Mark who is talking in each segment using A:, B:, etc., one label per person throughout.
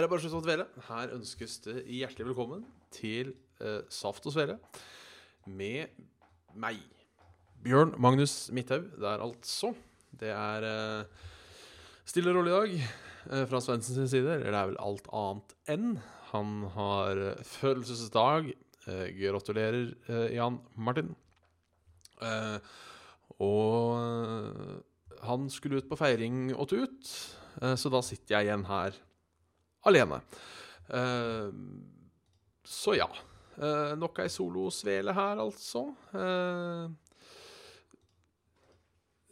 A: Da er bare slutt å dvele. Her ønskes det hjertelig velkommen til eh, Saft og Svele med meg. Bjørn Magnus Midthaug der, altså. Det er eh, stille og rolig i dag eh, fra Svendsens side. Eller det er vel alt annet enn. Han har eh, følelsesdag. Eh, gratulerer, eh, Jan Martin. Og han skulle ut på feiring og tut, så da sitter jeg igjen her alene. Eh, så ja. Eh, nok ei solosvele her, altså. Eh,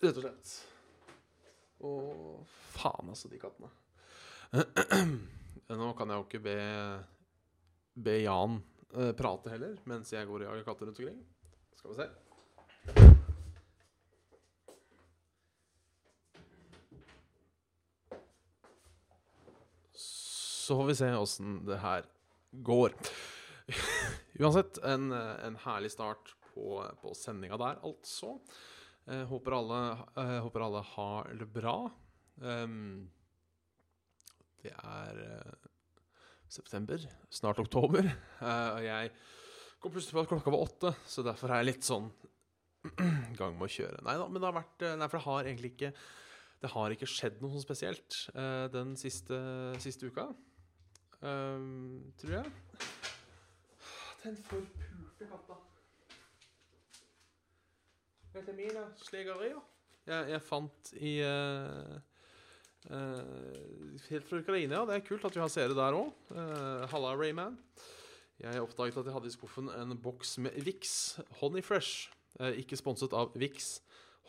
A: rett og slett. Å, faen, altså, de kattene. Nå kan jeg jo ikke be, be Jan prate heller, mens jeg går og jager katter rundt omkring. Skal vi se. Så får vi se åssen det her går. Uansett, en, en herlig start på, på sendinga der, altså. Eh, håper, alle, eh, håper alle har det bra. Um, det er eh, september, snart oktober, eh, og jeg kom plutselig på at klokka var åtte, så derfor er jeg litt sånn gang med å kjøre. Nei da, men det har vært eh, Nei, for det har egentlig ikke Det har ikke skjedd noe sånn spesielt eh, den siste, siste uka. Ehm, tror jeg. Den forpulte katta. Dette er mine slegerier. Jeg, jeg fant i uh, Helt fra Ukraina. Det er kult at vi har seere der òg. halla, Rayman. Jeg oppdaget at jeg hadde i skuffen en boks med Vix Honey Fresh. Eh, ikke sponset av Vix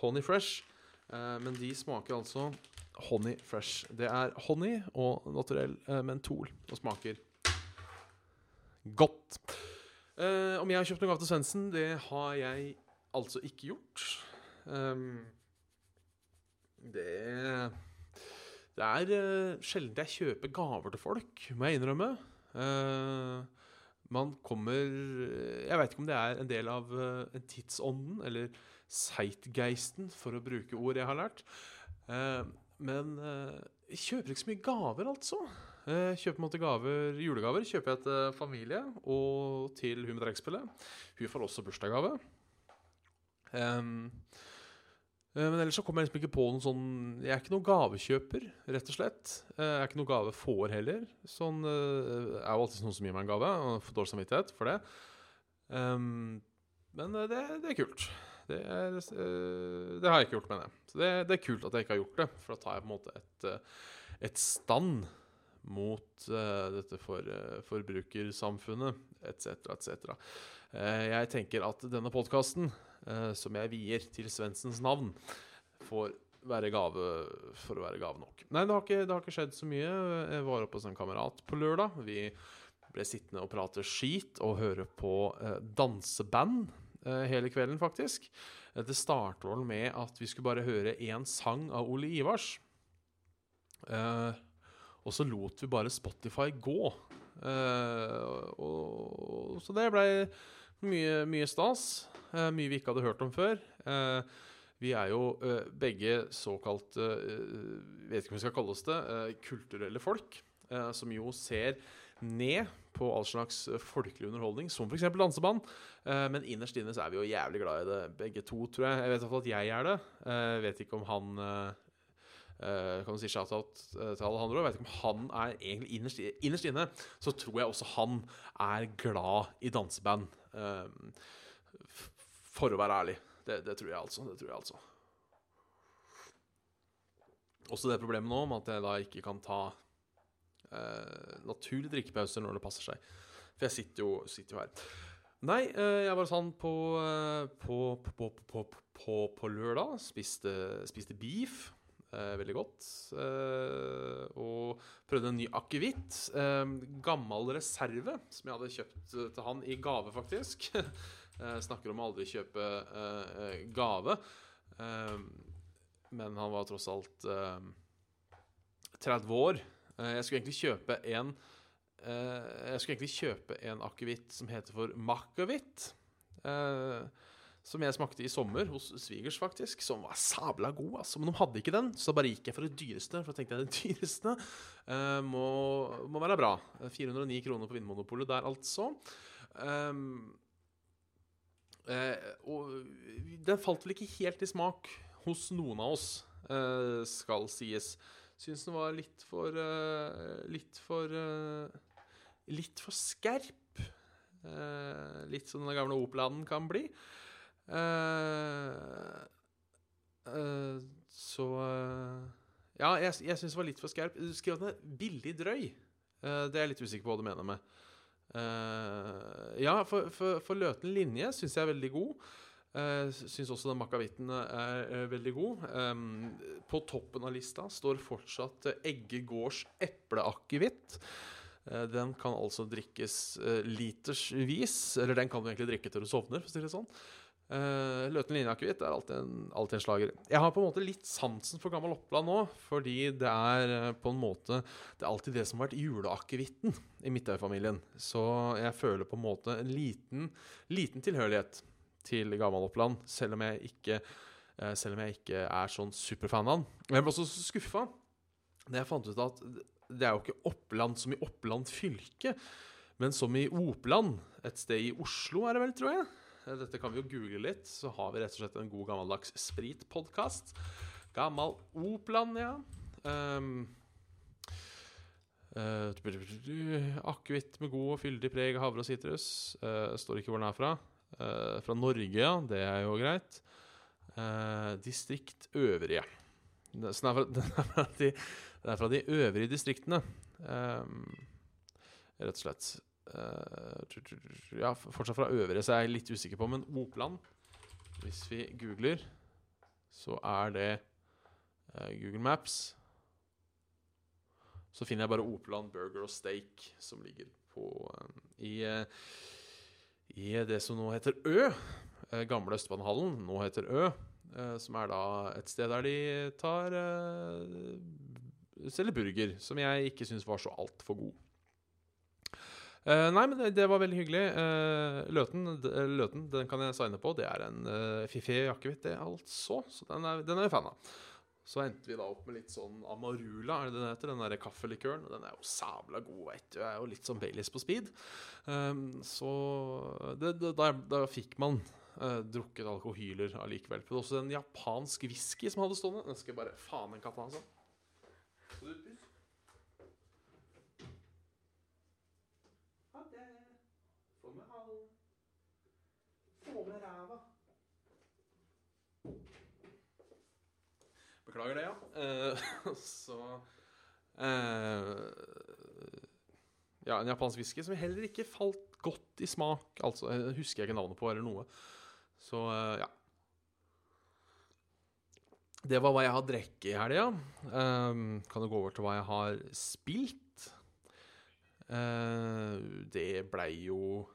A: Honey Fresh, eh, men de smaker altså Honey Fresh. Det er honey og naturell eh, mentol og smaker godt. Eh, om jeg har kjøpt noe gave til Svendsen, det har jeg altså ikke gjort. Um, det Det er uh, sjelden jeg kjøper gaver til folk, må jeg innrømme. Uh, man kommer Jeg veit ikke om det er en del av uh, en tidsånden, eller zeitgeisten, for å bruke ord jeg har lært. Eh, men eh, jeg kjøper ikke så mye gaver, altså. Jeg kjøper på en måte gaver, julegaver kjøper jeg til familie og til hun med trekkspillet. Hun får også bursdagsgave. Eh, men ellers så kommer jeg liksom ikke på noen sånn Jeg er ikke noen gavekjøper, rett og slett. Eh, Jeg er ikke noen gavefår heller. Sånn jeg er jo alltid noen som gir meg en gave, og får dårlig samvittighet for det. Um, men eh, det, det er kult. Det, er, eh, det har jeg ikke gjort, mener jeg. Så det, det er kult at jeg ikke har gjort det, for da tar jeg på en måte et, eh, et stand mot uh, dette for, uh, forbrukersamfunnet, etc., etc. Uh, jeg tenker at denne podkasten, som jeg vier til Svendsens navn, får være gave for å være gave nok. Nei, det har ikke, det har ikke skjedd så mye. Jeg var oppe hos en kamerat på lørdag. Vi ble sittende og prate skit og høre på danseband hele kvelden, faktisk. Eh, Det starter vel med at vi skulle bare høre én sang av Ole Ivars. Eh, og så lot vi bare Spotify gå. Eh, og, så det ble mye, mye stas. Eh, mye vi ikke hadde hørt om før. Eh, vi er jo eh, begge såkalt eh, Vet ikke om vi skal kalle oss det. eh, kulturelle folk. eh, som jo ser ned på all slags eh, folkelig underholdning, som f.eks. danseband. Eh, men innerst inne så er vi jo jævlig glad i det, begge to, tror jeg. Jeg vet iallfall at jeg er det. Eh, Jeg vet ikke om han Kan du si shout-out til Alejandro? Jeg vet ikke om han er egentlig innerst, innerst inne. Så tror jeg også han er glad i danseband. for å være ærlig. Det, det tror jeg altså. Det tror jeg altså. Også det problemet nå med at jeg da ikke kan ta naturlige drikkepauser når det passer seg. For jeg sitter jo, sitter jo her. Nei, eh, jeg var sånn på, eh, på, på, på, lørdag. Spiste, spiste beef. Eh, veldig godt. Eh, og prøvde en ny akevitt. Eh, gammel reserve som jeg hadde kjøpt eh, til han i gave, faktisk. Eh, snakker om å aldri kjøpe eh, eh, gave. Eh, men han var tross alt eh, 30 år. Eh, jeg skulle egentlig kjøpe en eh, Jeg skulle egentlig kjøpe en akevitt som heter for Makavitt. eh, som jeg smakte i sommer hos svigers, faktisk. Som var sabla god. Altså. Men de hadde ikke den, så da bare gikk jeg for det dyreste. For da tenkte jeg det dyreste må, må være bra. 409 kroner på Vinmonopolet der, altså. Og den falt vel ikke helt i smak hos noen av oss, skal sies. Syns den var litt for eh, Litt for eh, Litt for skerp. Eh, litt som den gamle Opeladen kan bli. Så Ja, jeg, jeg syns den var litt for skerp. Du skrev den er billig drøy. Det er jeg litt usikker på hva du mener med. Ja, for, for, for Løten linje syns jeg er veldig god. Uh, syns også den makavitten er eh, veldig god. Um, på toppen av lista står fortsatt uh, Egge gårds epleakevitt. Uh, den kan altså drikkes uh, litersvis. Eller den kan du egentlig drikke til du sovner, for å si det sånn. Uh, Løten linjeakevitt er alltid en, alltid en slager. Jeg har på en måte litt sansen for gammel Oppland nå, fordi det er uh, på en måte Det er alltid det som har vært juleakevitten i Midtøy-familien. Så jeg føler på en måte en liten, liten tilhørighet til gammel Oppland, selv om jeg ikke uh, Selv om jeg ikke er sånn superfan av den. Men jeg ble også skuffa da jeg fant ut at det er jo ikke Oppland som i Oppland fylke, men som i Opland, et sted i Oslo, er det vel, tror jeg. Dette kan vi jo google litt, så har vi rett og slett en god gammeldags spritpodkast. Gammal Opland, ja. Um, uh, Akevitt med god og fyldig preg av havre og sitrus. Uh, står ikke hvor den er fra. Uh, fra Norge, ja. Det er jo greit. Uh, distrikt øvrige. Det, er fra, den er fra, de, den er fra de øvrige distriktene. uh, rett og slett. Ja, fortsatt fra øvrige, så er jeg litt usikker på. Men Opland, hvis vi googler, så er det Google Maps. Så finner jeg bare Opland Burger og Steak, som ligger på i, i det som nå heter Ø. gamle Østbanehallen, nå heter Ø. som er da et sted der de tar Selger burger, som jeg ikke syns var så altfor god. Uh, nei, men det, det, var veldig hyggelig. Uh, løten, løten, den kan jeg signe på. Det er en uh, fiffig jakkehvitt, det, altså. Så den er, den er vi fan av. Så endte vi da opp med litt sånn Amarula, er det den heter? Den derre kaffelikøren. Den er jo sabla god, veit du. Er jo litt sånn Baileys på speed. Um, så det, det, da, da, fikk man drukket alkohyler allikevel. Men også en japansk whisky som hadde stående. Den skal jeg bare Faen, den katta, altså. Super. Få med halen. Få med ræva. Beklager det, ja. Uh, så uh, Ja, en japansk whisky som heller ikke falt godt i smak. Altså, jeg husker jeg ikke navnet på eller noe. Så uh, ja. Det var hva jeg har drukket i helga. Um, kan du gå over til hva jeg har spilt? Uh, det blei jo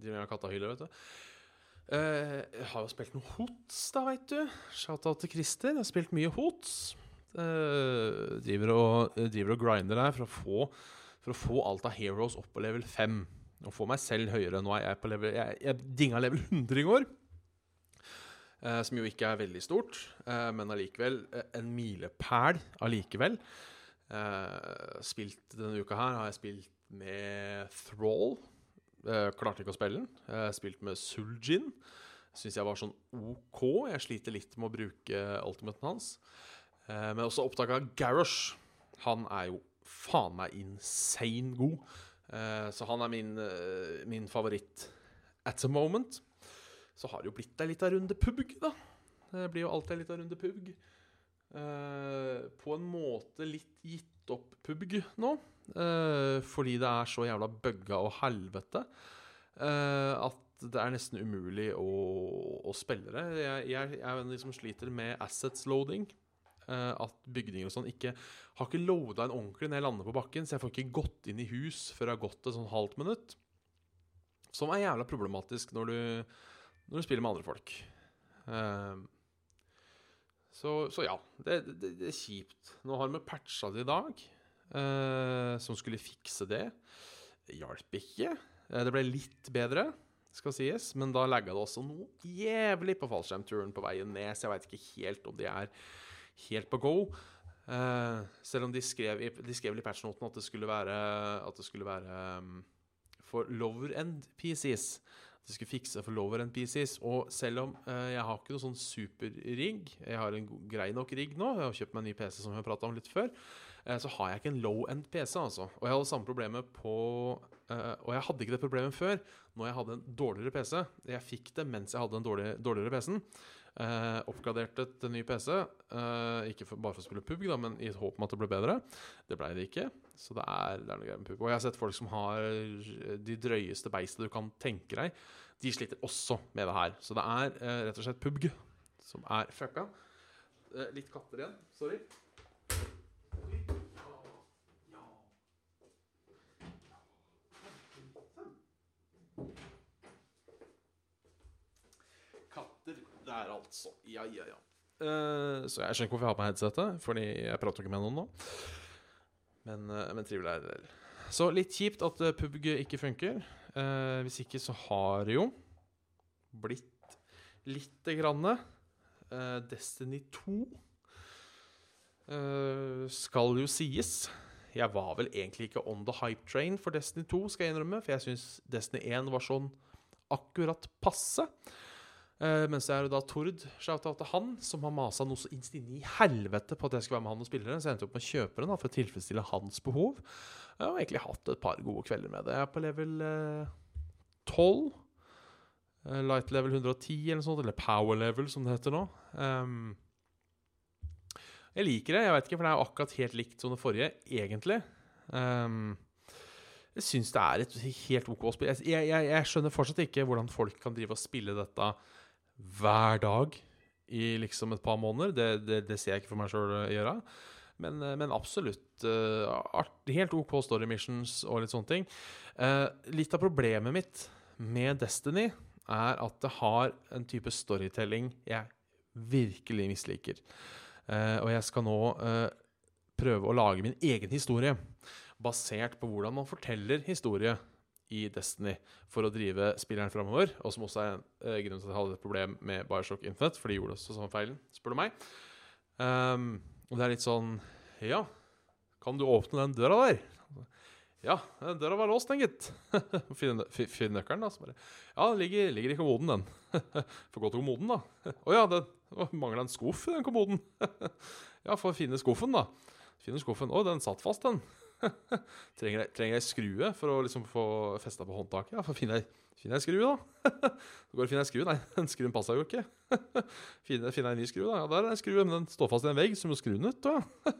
A: De med kattahyler, vet du. Jeg har jo spilt noe hots, da, veit du. Shout-out til Christer. Jeg har spilt mye hots. Uh, driver, og, driver og grinder der for å, få, for å få alt av heroes opp på level 5. Og få meg selv høyere. Nå er jeg på level Jeg, jeg dinga level 100 i går. Eh, som jo ikke er veldig stort, men allikevel en milepæl allikevel. spilt denne uka her har jeg spilt med Thrall. Uh, klarte ikke å spille den. Uh, spilt med Suljin. Syns jeg var sånn OK. Jeg sliter litt med å bruke ultimaten hans. Uh, men også oppdaga Garrosh. Han er jo faen meg insane god. Uh, så han er min, min, favoritt at the moment. Så har det jo blitt ei lita runde pubg, da. Det blir jo alltid ei lita runde pubg. Eh, på en måte litt gitt opp PubG nå. eh, fordi det er så jævla bugga og helvete eh, at det er nesten umulig å, å spille det. Jeg, jeg, jeg er en av de som sliter med assets loading. at bygninger og sånn ikke har ikke loada en ordentlig når jeg lander på bakken, så jeg får ikke gått inn i hus før jeg har gått et sånn halvt minutt. Som er jævla problematisk når du, når du spiller med andre folk. Eh, så, så ja, det, det, det er kjipt. Nå har vi patcha det i dag, eh, som skulle fikse det. Det Hjalp ikke. Eh, det ble litt bedre, skal sies, men da legger det også noe jævlig på fallskjermturen på veien ned, så jeg veit ikke helt om de er helt på go. Eh, selv om de skrev, i, de skrev i patchnoten at det skulle være, at det skulle være um, for lower end PCs. At de skulle fikse for lower end PCs. Og selv om eh, jeg har ikke noe sånn superrigg, jeg har en grei nok rigg nå, jeg har kjøpt meg en ny PC som vi har prata om litt før, eh, så har jeg ikke en low end PC, altså. Og jeg hadde samme problemet på eh, Og jeg hadde ikke det problemet før, når jeg hadde en dårligere PC. Jeg fikk det mens jeg hadde en dårlig, dårligere PC-en. Eh, oppgraderte til ny PC, eh, ikke for, bare for å spille PUBG, da, men i et håp om at det ble bedre. Det ble det ikke, så det er, det er noe greier med PUBG. Og jeg har sett folk som har de drøyeste beistene du kan tenke deg. De sliter også med det her. Så det er eh, rett og slett PUBG som er fucka. Eh, litt katter igjen. Sorry. Katter der, altså. Ja, ja, ja. Eh, så jeg skjønner ikke hvorfor jeg har på headsetet, fordi jeg prater ikke med noen nå. Men, eh, men trivelig er det. vel. Så litt kjipt at uh, PubG ikke funker. Eh, hvis ikke så har det jo blitt lite grann eh, Destiny 2 eh, skal jo sies. Jeg var vel egentlig ikke on the hype train for Destiny 2, skal jeg innrømme, for jeg syns Destiny 1 var sånn akkurat passe. Eh, mens det er da Tord, til han, som har masa noe så innst inne i helvete på at jeg skulle være med han og spille den Så jeg endte opp med å kjøpe den da, for å tilfredsstille hans behov. Jeg har egentlig hatt et par gode kvelder med det. Jeg er på level uh, 12. Uh, light level 110 eller noe sånt, eller power level, som det heter nå. Um, jeg liker det, jeg vet ikke, for det er jo akkurat helt likt som det forrige, egentlig. Um, jeg syns det er et helt OK spill. Jeg, jeg, jeg skjønner fortsatt ikke hvordan folk kan drive og spille dette hver dag i liksom et par måneder. Det, det, det ser jeg ikke for meg sjøl gjøre. Men, eh, men absolutt uh, helt OK story missions og litt sånne ting. Uh, litt av problemet mitt med Destiny er at det har en type storytelling jeg virkelig misliker. Uh, og jeg skal nå prøve å lage min egen historie basert på hvordan man forteller historie i Destiny for å drive spilleren framover. Og som også er en eh, grunn til at jeg hadde et problem med Bioshock Infinite, for de gjorde også samme feilen, spør du meg. Um, og det er litt sånn Ja, kan du åpne den døra der? Ja, den døra var låst, den, gitt. Finn fi- finn nøkkelen, da. Så bare Ja, den ligger, ligger i kommoden, den. Får gå til kommoden, da. Å ja, det mangla en skuff i den kommoden. ja, får finne skuffen, da. Finner skuffen. Å, den satt fast, den. trenger, jeg, trenger jeg skrue for å liksom få festa på håndtaket? Ja, for finne ei finne ei skrue, da. Så går det og finner ei skrue. Nei, den skruen passa jo ikke. finner jeg ei ny skrue, da. Ja, der er en skrue, men den står fast i en vegg, så må skru den ut. Da.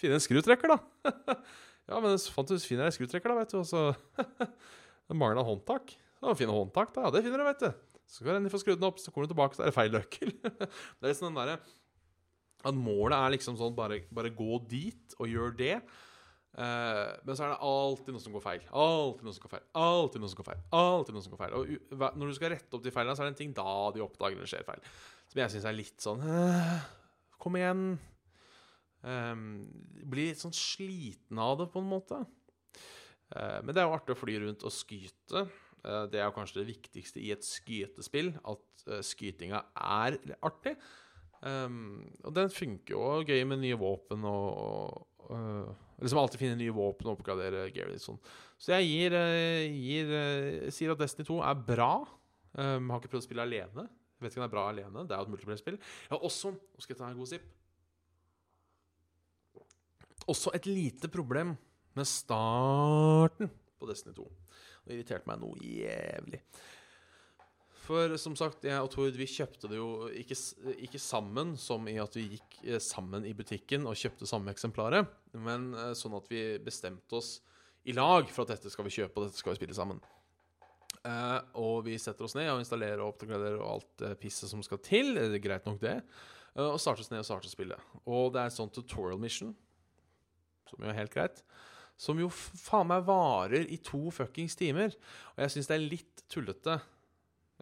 A: finne en skrutrekker, da. ja, men fant du finner jeg skrutrekker, da, vet du. Og så mangler han håndtak. Så finne håndtak, da. Ja, det finner du, vet du. Så du endelig få skrudd den opp, så kommer du tilbake, så er det feil nøkkel. det er liksom den derre At målet er liksom sånn bare, bare gå dit og gjør det. Eh, men så er det alltid noe som går feil. Alltid noe som går feil. Alltid noe som går feil. Alltid noe som går feil Og når du skal rette opp de feilene, så er det en ting da de oppdager det skjer feil. Som jeg syns er litt sånn Kom igjen. Um, blir litt sånn sliten av det, på en måte. Eh, men det er jo artig å fly rundt og skyte. Eh, det er jo kanskje det viktigste i et skytespill, at skytinga er artig. Um, og den funker jo gøy med nye våpen og, og Liksom alltid finne nye våpen og oppgradere gear sånn. Så jeg gir, øh, gir øh, sier at Destiny 2 er bra. Um, har ikke prøvd å spille alene. Vet ikke om det er bra alene. Det er jo et multiplayer-spill. Jeg har også Nå skal jeg ta en god sipp. Også et lite problem med starten på Destiny 2. Det irriterte meg noe jævlig. For som sagt, jeg og Tord vi kjøpte det jo ikke, ikke sammen, som i at vi gikk eh, sammen i butikken og kjøpte samme eksemplaret, men eh, sånn at vi bestemte oss i lag for at dette skal vi kjøpe, og dette skal vi spille sammen. Uh, og vi setter oss ned og installerer og oppgraderer og alt uh, pisset som skal til. Det er greit nok, det. Uh, og oss ned og starter spillet. Og det er et sånt tutorial mission, som jo er helt greit, som jo faen meg varer i to fuckings timer. Og jeg syns det er litt tullete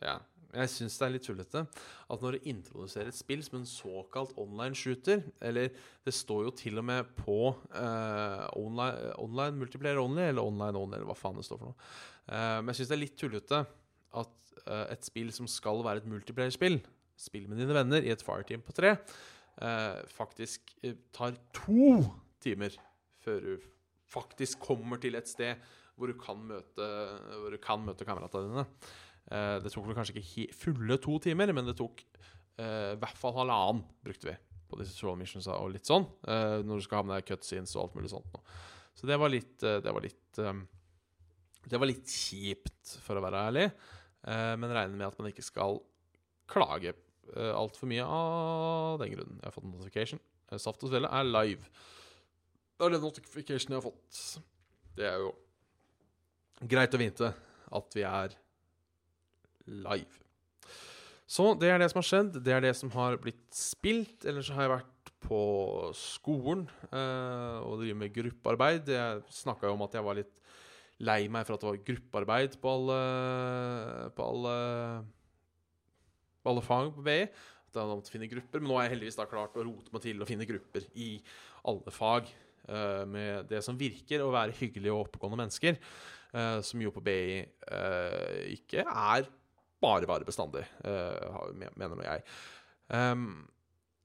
A: Ja, jeg syns det er litt tullete at når du introduserer et spill som en såkalt online shooter Eller det står jo til og med på uh, online, online multiplayer only, eller online only, eller hva faen det står for noe. Uh, men jeg syns det er litt tullete at uh, et spill som skal være et multiplayer-spill, spill med dine venner i et fireteam på tre, eh, faktisk eh, tar to timer før du faktisk kommer til et sted hvor du kan møte, hvor møte kameratene dine. Eh, det tok vel kanskje ikke fulle to timer, men det tok eh, i hvert fall halvannen, brukte vi på disse troll missions og litt sånn. eh, når du skal ha med deg cutscenes og alt mulig sånt. Så det var litt, det var litt det var litt kjipt, for å være ærlig. Men regner med at man ikke skal klage uh, altfor mye av den grunnen. Jeg har fått en notification. Saft og Svele er live. Det er den notificationen jeg har fått. Det er jo greit å vite at vi er live. Så det er det som har skjedd. Det er det som har blitt spilt. Ellers har jeg vært på skolen eh, og driver med gruppearbeid. Jeg snakka jo om at jeg var litt lei meg for at det var gruppearbeid på alle På alle, på alle fag på BI. At jeg måtte finne grupper. Men nå har jeg heldigvis da klart å rote meg til å finne grupper i alle fag. eh, med det som virker å være hyggelige og oppegående mennesker. eh, som jo på BI eh, ikke er bare bare bestandig, eh, mener nå jeg. Um,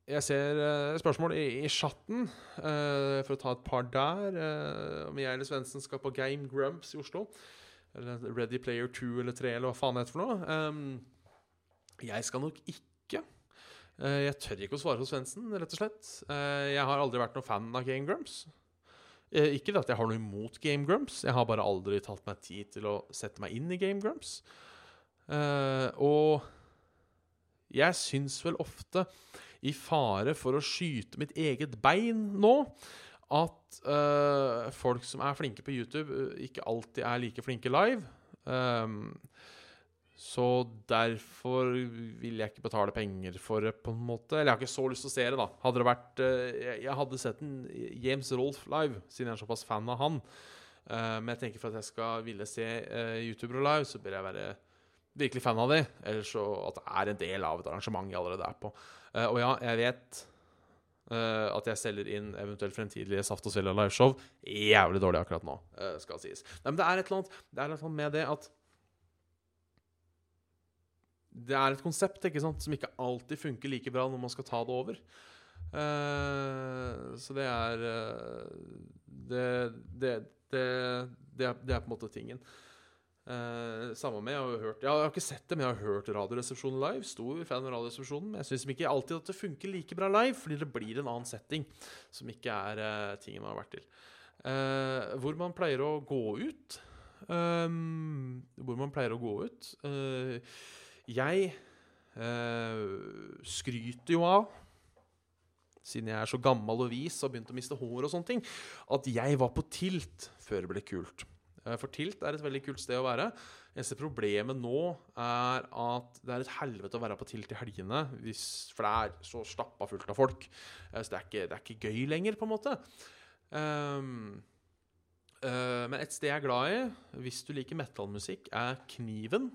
A: jeg ser uh, spørsmål i, i chatten, uh, for å ta et par der. Uh, om jeg eller Svendsen skal på Game Grumps i Oslo. Eller Ready Player 2 eller 3, eller hva faen det heter for noe. Um, jeg skal nok ikke. Uh, jeg tør ikke å svare hos Svendsen, rett og slett. Jeg har aldri vært noen fan av Game Grumps. Ikke at jeg har noe imot Game Grumps, jeg har bare aldri tatt meg tid til å sette meg inn i Game Grumps. Eh, og jeg syns vel ofte, i fare for å skyte mitt eget bein nå, at uh, folk som er flinke på YouTube, eh, ikke alltid er like flinke live. Um, så derfor vil jeg ikke betale penger for det, på en måte. Eller jeg har ikke så lyst til å se det, da. Hadde det vært uh, jeg hadde sett en James Rolf live, siden jeg er såpass fan av han. Uh, men jeg tenker for at jeg skal ville se uh, youtubere live, så bør jeg være virkelig fan av de, Eller så at det er en del av et arrangement jeg allerede er på. Uh, og ja, jeg vet Uh, at jeg selger inn eventuelt fremtidige Saft og Svele liveshow jævlig dårlig akkurat nå, uh, skal sies. Nei, men det er et eller annet, det er et med det at det er et konsept ikke sant, som ikke alltid funker like bra når man skal ta det over. Uh, så det er det, det, det, det, er, det er på en måte tingen. Eh, samme med, Jeg har hørt Jeg har ikke sett det, men jeg har hørt Radioresepsjonen live. Stor fan av Radioresepsjonen. Men jeg syns ikke alltid at det funker like bra live, fordi det blir en annen setting som ikke er eh, tingen man har vært til. Eh, hvor man pleier å gå ut. Um, hvor man pleier å gå ut. Uh, jeg uh, skryter jo av, siden jeg er så gammel og vis og begynt å miste hår og sånne ting, at jeg var på Tilt før det ble kult. Eh, For Tilt er et veldig kult sted å være. Eneste problemet nå er at det er et helvete å være på Tilt i helgene, hvis, for det er så stappa fullt av folk. Eh, Så det er, ikke, det er ikke gøy lenger, på en måte. Um, uh, men et sted jeg er glad i, hvis du liker metallmusikk, er Kniven.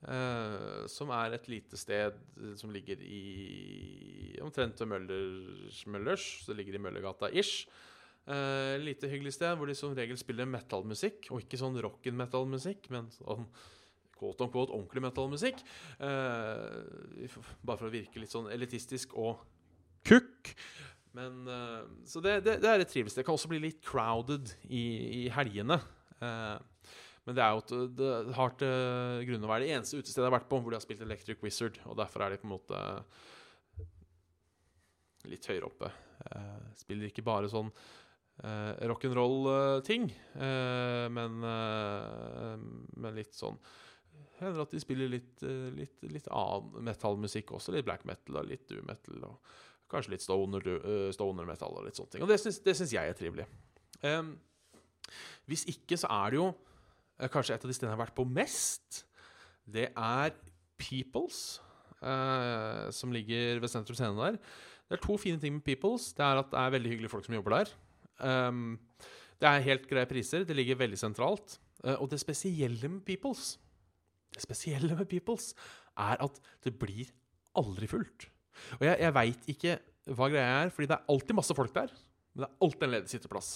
A: Uh, som er et lite sted som ligger i omtrent Møllers, Møllers. Så det ligger i Møllergata ish. Eh, lite hyggelig sted hvor de som regel spiller metallmusikk. Og ikke sånn rock'n-metal-musikk, men sånn quote on quote ordentlig metallmusikk. Eh, bare for å virke litt sånn elitistisk og kukk. Men, eh, så det, det, det er et trivelig sted. Det kan også bli litt crowded i, i helgene. Men det er jo et, det har til grunne å være det eneste utestedet jeg har vært på hvor de har spilt Electric Wizard. Og derfor er de på en måte litt høyere oppe. Spiller ikke bare sånn eh, rock'n'roll-ting, Uh, men, uh, men litt sånn Hender at de spiller litt, litt, litt annen metallmusikk også. Litt black metal og litt doom metal. Og kanskje litt stoner, uh, stoner metal og litt sånne ting. Og det syns, jeg er trivelig. Um, hvis ikke, så er det jo uh, kanskje et av de stedene jeg har vært på mest. Det er Peoples, uh, som ligger ved Sentrum Scene der. Det er to fine ting med Peoples. Det er at det er veldig hyggelige folk som jobber der. Um, det er helt greie priser. Det ligger veldig sentralt. Uh, og det spesielle med Peoples Det spesielle med Peoples er at det blir aldri fullt. Og jeg, jeg veit ikke hva greia er, fordi det er alltid masse folk der. Men det er alltid en ledig sitteplass.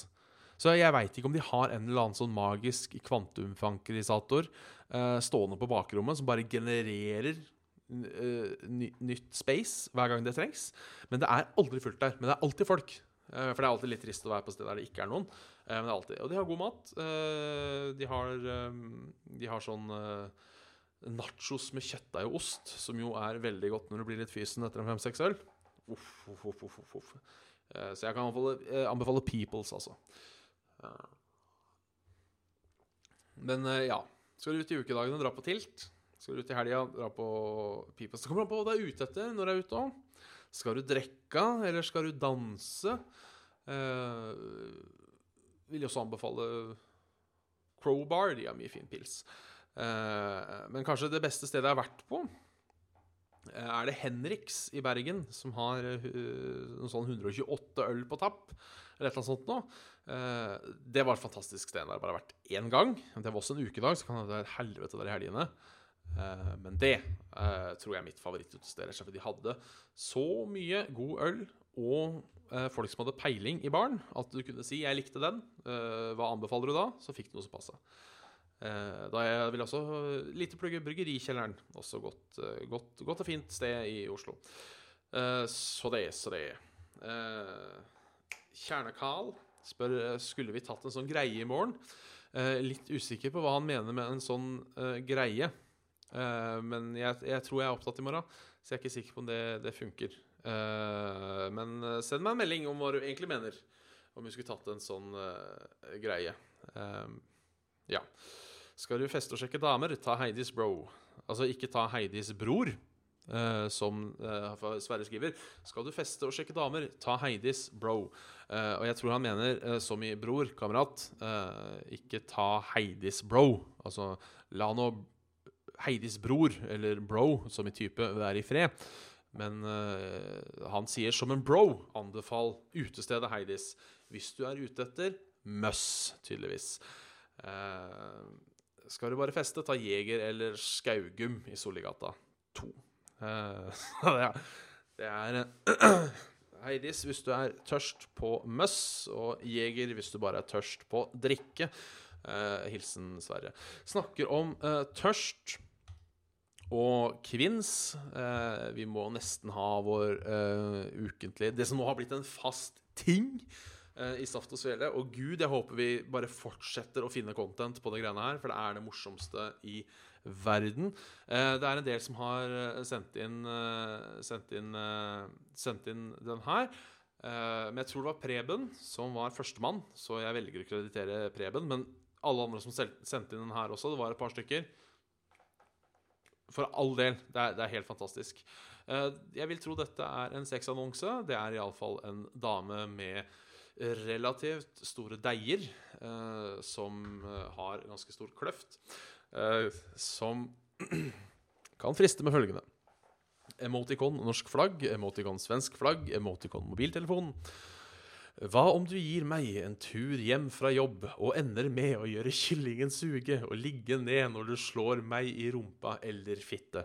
A: Så jeg veit ikke om de har en eller annen sånn magisk kvantumfankerisator uh, stående på bakrommet som bare genererer uh, ny, nytt space hver gang det trengs. Men det er aldri fullt der. Men det er alltid folk. Uh, for det er alltid litt trist å være på sted der det ikke er noen. men det er alltid, Og de har god mat. de, har, de har sånn nachos med kjøttdeig og ost, som jo er veldig godt når du blir litt fysen etter en fem-seks øl. Uff, uff, uff, uff, uff. Så jeg kan anbefale Peoples, altså. Men ja. Skal du ut i ukedagene, dra på Tilt. Skal du ut i helga, dra på Peoples. Det kommer an på hva du er ute etter når du er ute òg. Skal du drikke, eller skal du danse? Eh, vil også anbefale Crowbar. De har mye fin pils. Eh, men kanskje det beste stedet jeg har vært på, eh, er det Henriks i Bergen, som har uh, sånn 128 øl på tapp. Eller et eller annet sånt noe. Uh, det var et fantastisk sted. Der har bare vært én gang. Det var også en ukedag, så kan det være helvete der i helgene. Uh, men det tror jeg er mitt favorittutested. For de hadde så mye god øl og folk som hadde peiling i baren, at du kunne si 'jeg likte den'. hva anbefaler du da? Så fikk du noe som passa. Eh, da jeg vil også lite plugge Bryggerikjelleren. Også godt, eh, godt, godt, og fint sted i Oslo. Eh, så det, så det. Kjerne-Carl spør skulle vi tatt en sånn greie i morgen. litt usikker på hva han mener med en sånn greie. Men jeg, jeg, tror jeg er opptatt i morgen, så jeg er ikke sikker på om det, det funker. men send meg en melding om hva du egentlig mener. Om vi skulle tatt en sånn greie. ja. Skal du feste og sjekke damer, ta Heidis bro. Altså ikke ta Heidis bror, uh, som uh, Sverre skriver. Skal du feste og sjekke damer, ta Heidis bro. Uh, og jeg tror han mener som i bror, kamerat. ikke ta Heidis bro. Altså la nå Heidis bror, eller bro, som i type, være i fred. Men han sier som en bro, anbefal utestedet Heidis. Hvis du er ute etter møss, tydeligvis. Uh, skal du bare feste, ta Jeger eller Skaugum i Solligata 2. Uh, det er uh, Heidis hvis du er tørst på møss, og Jeger hvis du bare er tørst på drikke. Uh, hilsen Sverre. Snakker om tørst og kvinns. vi må nesten ha vår ukentlige Det som nå har blitt en fast ting i Saft og Svele. Og gud, jeg håper vi bare fortsetter å finne content på det greiene her, for det er det morsomste i verden. Det er en del som har eh, sendt inn, sendt inn, sendt inn den her. men jeg tror det var Preben som var førstemann, så jeg velger å kreditere Preben. Men alle andre som sendte inn den her også, det var et par stykker. For all del, det er, det er helt fantastisk. Jeg vil tro dette er en sexannonse. Det er iallfall en dame med relativt store deiger eh, som eh, har ganske stor kløft, eh, som kan friste med følgende. Emoticon norsk flagg, emoticon svensk flagg, emoticon mobiltelefon. Hva om du gir meg en tur hjem fra jobb og ender med å gjøre kyllingen suge og ligge ned når du slår meg i rumpa eller fitte?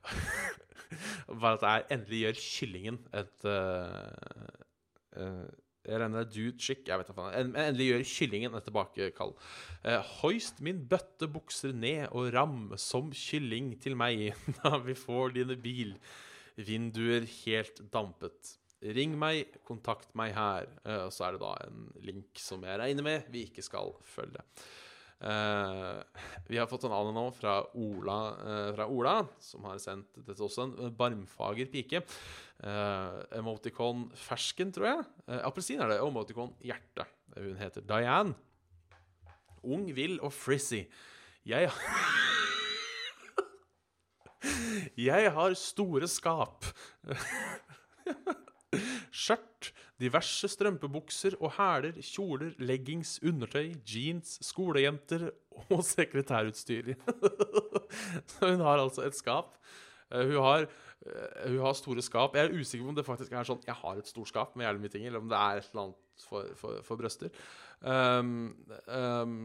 A: Bare at jeg endelig gjør kyllingen et uh, uh, jeg regner dude chick. Jeg vet da faen. Endelig gjør kyllingen et tilbakekall. Uh, hoist min bøtte bukser ned og ram som kylling til meg da vi får dine bilvinduer helt dampet. Ring meg, kontakt meg her. Uh, og så er det da en link som jeg regner med vi ikke skal følge. Uh, vi har fått en annen nå fra Ola, uh, fra Ola, som har sendt dette også. En barmfager pike. Emoticon fersken, tror jeg. Appelsin er det. Emoticon hjerte. Hun heter Diane. Ung, vill og frizzy. Jeg Jeg har store skap. Skjørt, diverse strømpebukser og hæler, kjoler, leggings, undertøy, jeans, skolejenter og sekretærutstyr. Hun har altså et skap. Eh, Hun har, eh, hun har store skap. Jeg er usikker på om det faktisk er sånn Jeg har et stort skap med jævlig mye ting, eller om det er et eller annet for, for, for brøster. Um, um,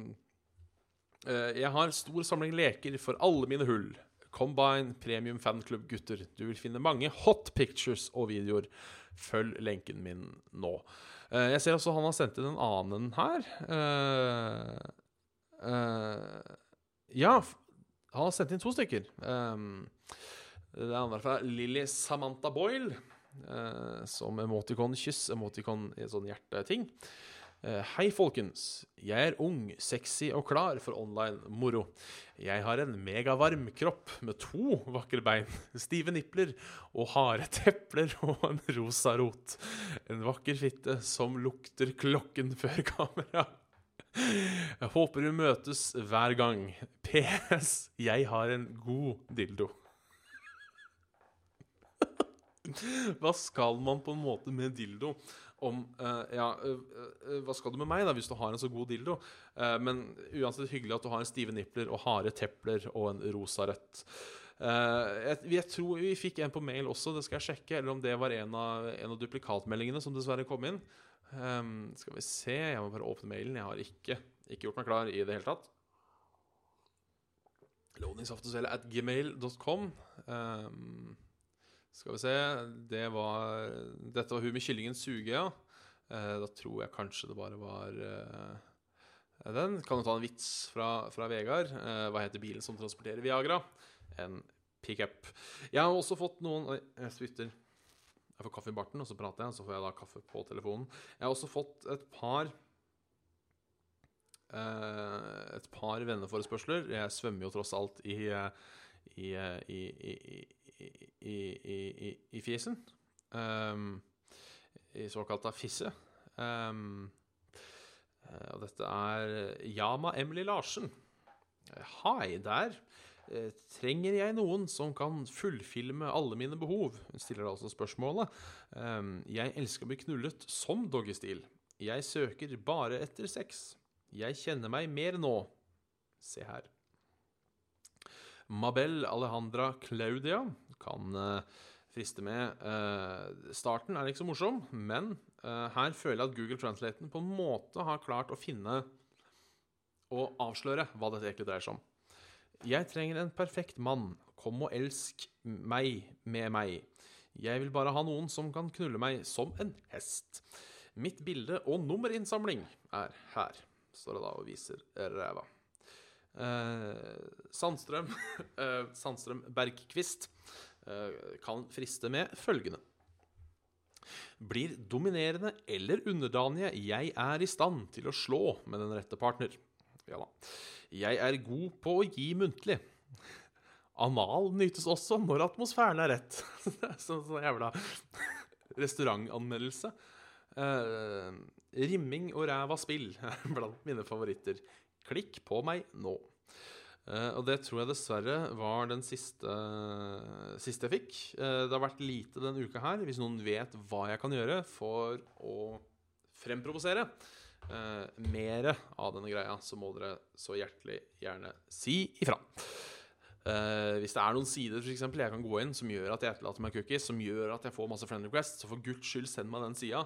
A: jeg har stor samling leker for alle mine hull. Combine Premium Fanklubb Gutter. Du vil finne mange hot pictures og videoer. Følg lenken min nå. Eh, jeg ser også han har sendt inn en annen her. Eh, eh, ja, han har sendt inn to stykker. Det andre fra Lilly Samantha Boyle, som emoticon-kyss, emoticon i sånn hjerteting. Eh, Hei, folkens. Jeg er ung, sexy og klar for online moro. Jeg har en megavarm kropp med to vakre bein, stive nipler og harde tepler og en rosa rot. En vakker fitte som lukter klokken før kamera. Jeg håper vi møtes hver gang. PS. Jeg har en god dildo. Hva skal man på en måte med dildo? Om uh, Ja, uh, uh, hva skal du med meg, da, hvis du har en så god dildo? Men uansett hyggelig at du har en stive nipler og harde tepler og en rosa rødt. Jeg, jeg tror vi fikk en på mail også, det skal jeg sjekke. Eller om det var en av, en av duplikatmeldingene som dessverre kom inn. Um, skal vi se, jeg må bare åpne mailen. Jeg har ikke, ikke gjort meg klar i det hele tatt. Loningsaftosele at gmail.com. Ehm, skal vi se Det var Dette var hun med kyllingen suge, ja. Eh, da tror jeg kanskje det bare var eh, den. Kan du ta en vits fra, fra Vegard? Eh, hva heter bilen som transporterer Viagra? En pickup. Jeg har også fått noen jeg spytter. Jeg får kaffe i barten, og så prater jeg. Så får jeg da kaffe på telefonen. Jeg har også fått et par Et par venneforespørsler. Jeg svømmer jo tross alt i i, i, i, i, i, fjesen. Um, I såkalt av fisse. Um, og dette er Yama Emily Larsen. Hei der. Eh, Trenger jeg noen som kan fullfilme alle mine behov? Hun stiller altså spørsmålet. Um, jeg elsker å bli knullet som doggystil. Jeg søker bare etter sex. Jeg kjenner meg mer nå. Se her. Mabel Alejandra Claudia kan eh, friste med eh, Starten er ikke så morsom, men eh, her føler jeg at Google Translaten på en måte har klart å finne og avsløre hva dette egentlig dreier seg om. Jeg trenger en perfekt mann. Kom og elsk meg med meg. Jeg vil bare ha noen som kan knulle meg som en hest. Mitt bilde og nummerinnsamling er her, står det da og viser ræva. Eh, Sandstrøm Sandstrøm Bergquist kan friste med følgende. Blir dominerende eller underdanige. Jeg er i stand til å slå med den rette partner. Ja da. Jeg er god på å gi muntlig. Anal nytes også når atmosfæren er rett. Sånn så jævla restaurantanmeldelse. Uh, rimming og ræva spill er blant mine favoritter. Klikk på meg nå. Eh, og det tror jeg dessverre var den siste, siste jeg fikk. Uh, det har vært lite denne uka her. Hvis noen vet hva jeg kan gjøre for å fremprovosere uh, mere av denne greia, så må dere så hjertelig gjerne si ifra. Hvis det er noen sider for eksempel, jeg kan gå inn som gjør at jeg etterlater meg cookies, som gjør at jeg får masse friend requests, så for guds skyld, send meg den sida.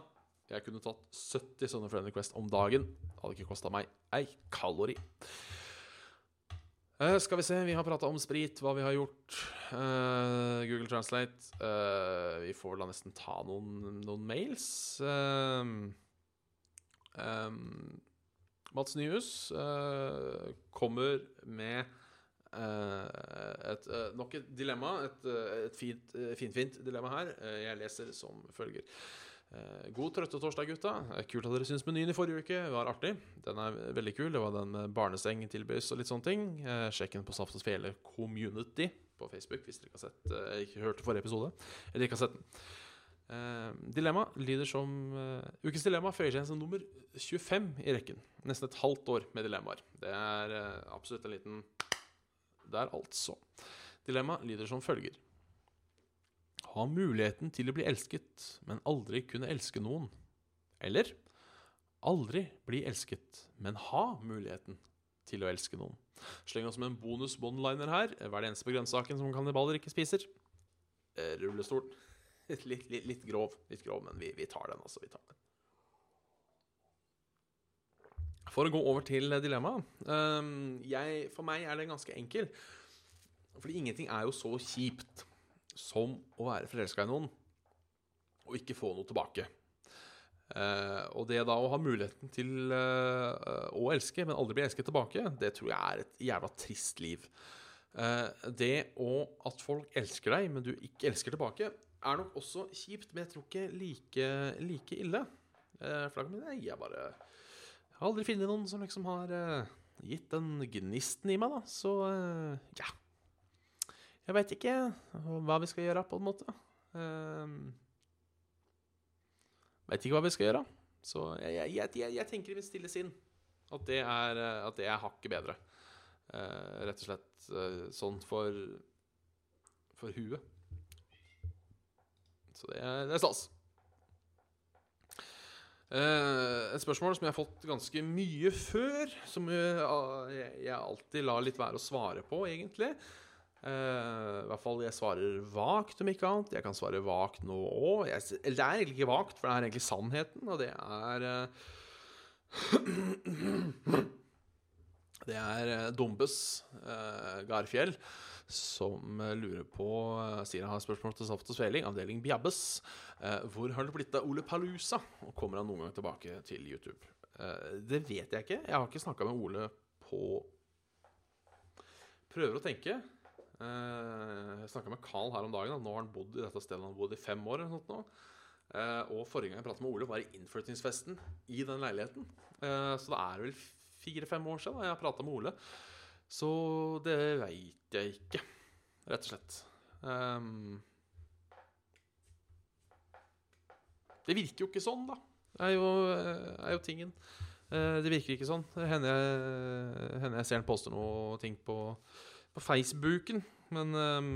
A: Jeg kunne tatt 70 sånne friend requests om dagen. Det hadde ikke kosta meg ei kalori. Eh, skal vi se, vi har prata om sprit, hva vi har gjort. Uh, Google Translate. Uh, vi får da nesten ta noen, noen mails. Mats Nyhus kommer med et, nok et dilemma. Et, et fint, finfint dilemma her. Jeg leser som følger. Eh, god trøttetorsdag, gutta. Eh, Kult at dere syns menyen i forrige uke var artig. Den er veldig kul. Det var den med barneseng, tilbys og litt sånne ting. Eh, sjekk den på Saft og Community på Facebook hvis dere ikke har sett eh, ikke hørte forrige episode. Eller ikke har sett den. Eh, dilemma lyder som eh, Ukens dilemma føyer seg som nummer 25 i rekken. Nesten et halvt år med dilemmaer. Det er eh, absolutt en liten Der, altså. dilemma lyder som følger. Ha muligheten til å bli elsket, men aldri kunne elske noen. Eller aldri bli elsket, men ha muligheten til å elske noen. Sleng oss med en bonus one-liner her. Hva er det eneste på grønnsaken som kannibaler ikke spiser? Eh, rullestol. Litt, litt, litt, grov, litt grov, men vi, vi tar den, altså. Vi tar den. For å gå over til dilemmaet. Um, for meg er det ganske enkel. Fordi ingenting er jo så kjipt som å være forelska i noen og ikke få noe tilbake. Uh, og det da å ha muligheten til uh, å elske, men aldri bli elsket tilbake, det tror jeg er et jævla trist liv. Uh, det og at folk elsker deg, men du ikke elsker tilbake, er nok også kjipt, men jeg tror ikke like, like ille. for da kan jeg bare Jeg har aldri funnet noen som liksom har gitt den gnisten i meg, da. Så ja. Jeg veit ikke hva vi skal gjøre, på en måte. Um, Veit ikke hva vi skal gjøre. Så jeg, jeg, jeg, jeg tenker i mitt stille sinn at det er, eh, at det er hakket bedre. Uh, rett og slett uh, sånn for for huet. Så det er, det er stas. Uh, et spørsmål som jeg har fått ganske mye før, som jeg alltid lar litt være å svare på, egentlig. Uh, I hvert fall jeg svarer vagt, om ikke annet. Jeg kan svare vagt nå òg. Eller det er egentlig ikke vagt, for det er egentlig sannheten, og det er uh, Det er uh, Dombes Garfjell som lurer på Sier han har spørsmål til Saft og Sveling, avdeling Bjabbes. hvor har det blitt av Ole Palusa? Og kommer han noen gang tilbake til YouTube? det vet jeg ikke. Jeg har ikke snakka med Ole på Prøver å tenke. Uh, jeg snakka med Carl her om dagen. Nå har han bodd i dette stedet han har bodd i fem år. uh, Og Forrige gang jeg pratet med Ole, var i innflyttingsfesten i den leiligheten. Uh, så det er vel fire-fem år siden jeg prata med Ole. Så det veit jeg ikke, rett og slett. Det virker jo ikke sånn, da. Det er jo, er jo tingen. det virker ikke sånn. Hender jeg, jeg ser han poster noe ting på på Facebooken. Men um,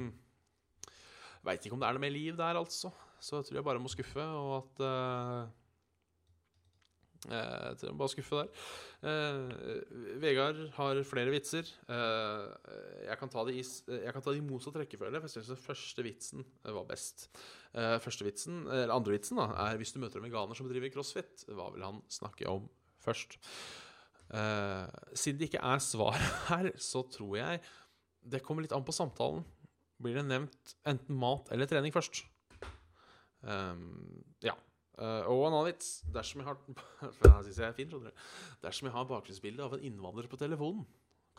A: veit ikke om det er noe mer liv der, altså. Så jeg tror jeg bare må skuffe, og at uh, jeg tror jeg bare skuffe der. Uh, Vegard har flere vitser. Uh, jeg, kan ta det i, jeg kan ta det i motsatt rekkefølge, for jeg syns den første vitsen var best. Uh, første vitsen, eller andre vitsen da, er hvis du møter en veganer som driver crossfit, hva vil han snakke om først? siden det ikke er svar her, så tror jeg det kommer litt an på samtalen. Blir det nevnt enten mat eller trening først? Um, ja. Uh, og en annen vits. Dersom jeg har jeg er Dersom jeg har bakgrunnsbilde av en innvandrer på telefonen,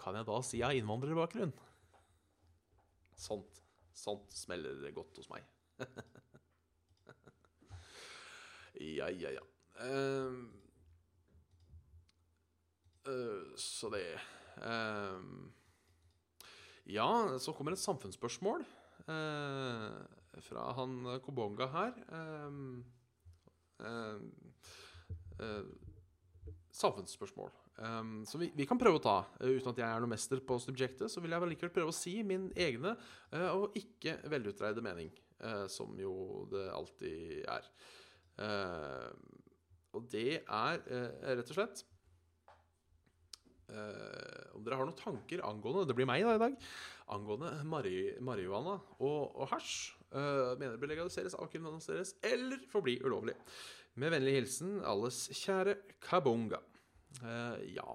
A: kan jeg da si jeg har innvandrerbakgrunn? Sånt. Sånt smeller det godt hos meg. ja, ja, ja. Um, uh, så det um, ja, så kommer et samfunnsspørsmål eh, fra han Kobonga her. Eh, eh, samfunnsspørsmål. Um, så vi, vi, kan prøve å ta, uten at jeg er noe mester på subjektet, så vil jeg likevel prøve å si min egne og ikke velutreide mening, som jo det alltid er. og det er rett og slett Uh, om dere har noen tanker angående Det blir meg da i dag. Angående marihuana og, og hasj. Uh, mener det bør legaliseres, avkriminaliseres eller forbli ulovlig. Med vennlig hilsen alles kjære Kabunga. Uh, ja.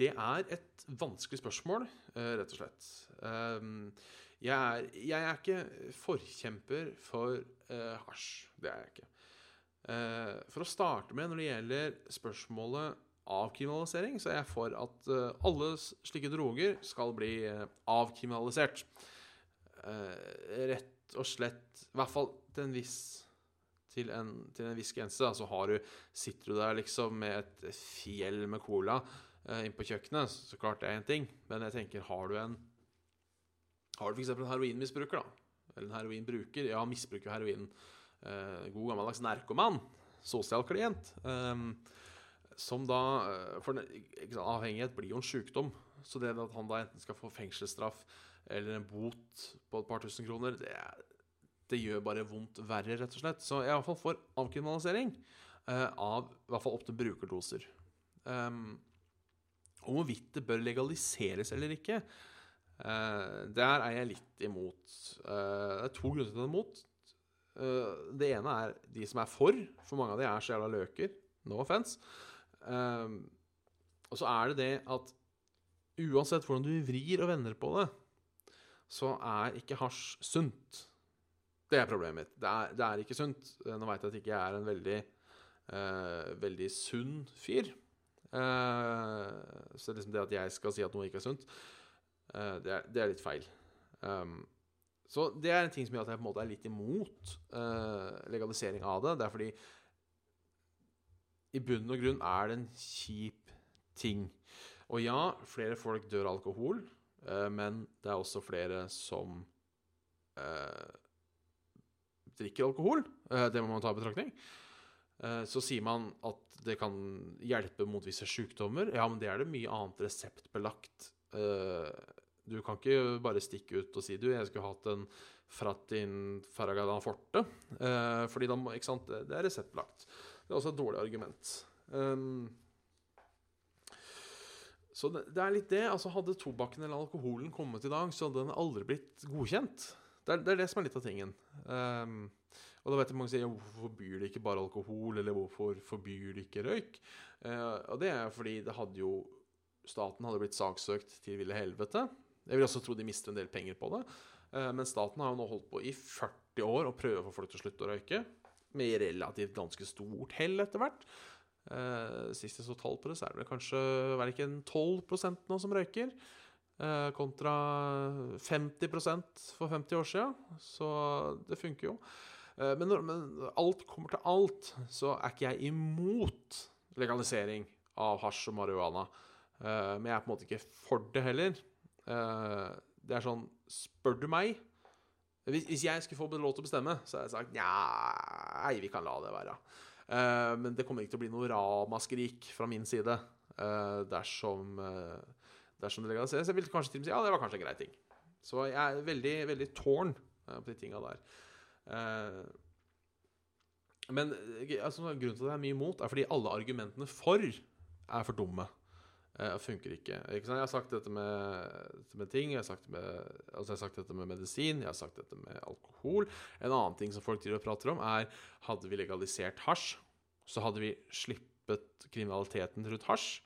A: Det er et vanskelig spørsmål, rett og slett. Jeg er, jeg, er, ikke forkjemper for hasj. Det er jeg ikke. for å starte med, når det gjelder spørsmålet avkriminalisering, så er jeg for at uh, alle slike droger skal bli uh, avkriminalisert. Uh, rett og slett I hvert fall til en viss til en, til en viss grense. Så du, sitter du der liksom med et fjell med cola uh, inn på kjøkkenet, så klart det er én ting. Men jeg tenker, har du en Har du f.eks. en heroinmisbruker, da? Eller en heroinbruker? Ja, misbruker heroin. god gammeldags narkoman. Sosial klient. Um, som da eh, For avhengighet blir jo en sykdom. Så det at han da enten skal få fengselsstraff eller en bot på et par tusen kroner, det, det gjør bare vondt verre, rett og slett. Så jeg er iallfall for avkriminalisering eh, av i hvert fall opp til brukerdoser. Um, og hvorvidt det bør legaliseres eller ikke, uh, der er jeg litt imot. Uh, det er to grunner til at jeg er imot. Uh, det ene er de som er for, for mange av de er så jævla løker. No offense. Um, og så er det det at uansett hvordan du vrir og vender på det, så er ikke hasj sunt. Det er problemet mitt. Det er, det er ikke sunt. Nå veit jeg at jeg ikke er en veldig, uh, veldig sunn fyr. Uh, så liksom det at jeg skal si at noe ikke er sunt, uh, det, er, det, er, litt feil. Um, så det er en ting som gjør at jeg på en måte er litt imot legalisering av det. Det er fordi i bunn og grunn er det en kjip ting. Og ja, flere folk dør av alkohol, eh, men det er også flere som eh, drikker alkohol. Eh, det må man ta i betraktning. Eh, så sier man at det kan hjelpe mot visse sykdommer. Ja, men det er det mye annet reseptbelagt. Du kan ikke bare stikke ut og si du, jeg skulle hatt en Fratin Faragadan Forte. Fordi da, ikke sant, det er reseptbelagt. Det er også et dårlig argument. Um, så det, det, er litt det. altså Hadde tobakken eller alkoholen kommet i dag, så hadde den aldri blitt godkjent. Det er det, er det som er litt av tingen. Um, og da vet jeg mange sier hvorfor forbyr de ikke bare alkohol, eller hvorfor forbyr de ikke røyk? Uh, og det er fordi det hadde jo Staten hadde blitt saksøkt til ville helvete. Jeg vil også tro de mister en del penger på det. Uh, men staten har jo nå holdt på i 40 år å prøve å få folk til å slutte å røyke med relativt ganske stort hell etter hvert. Uh, sist jeg så tall på det, så er det kanskje er det ikke en 12 nå som røyker. Uh, kontra 50% for 50 år siden. Så det funker jo. Uh, men når men alt kommer til alt, så er ikke jeg imot legalisering av hasj og marihuana. men jeg er på en måte ikke for det heller. det er sånn Spør du meg, hvis, hvis, jeg skulle få lov til å bestemme, så hadde jeg sagt nei, vi kan la det være. Uh, men det kommer ikke til å bli noe ramaskrik fra min side uh, dersom, uh, dersom det legaliseres. Jeg ville kanskje til og med si ja, det var kanskje en grei ting. Så jeg er veldig, veldig tårn på de tinga der. men altså, grunnen til at jeg er mye imot, er fordi alle argumentene for er for dumme. Uh, funker ikke. ikke jeg har sagt dette med, med ting, jeg har, med, altså jeg har, sagt dette med medisin, jeg har sagt dette med alkohol. En annen ting som folk og prater om, er hadde vi legalisert hasj, så hadde vi slippet kriminaliteten rundt hasj.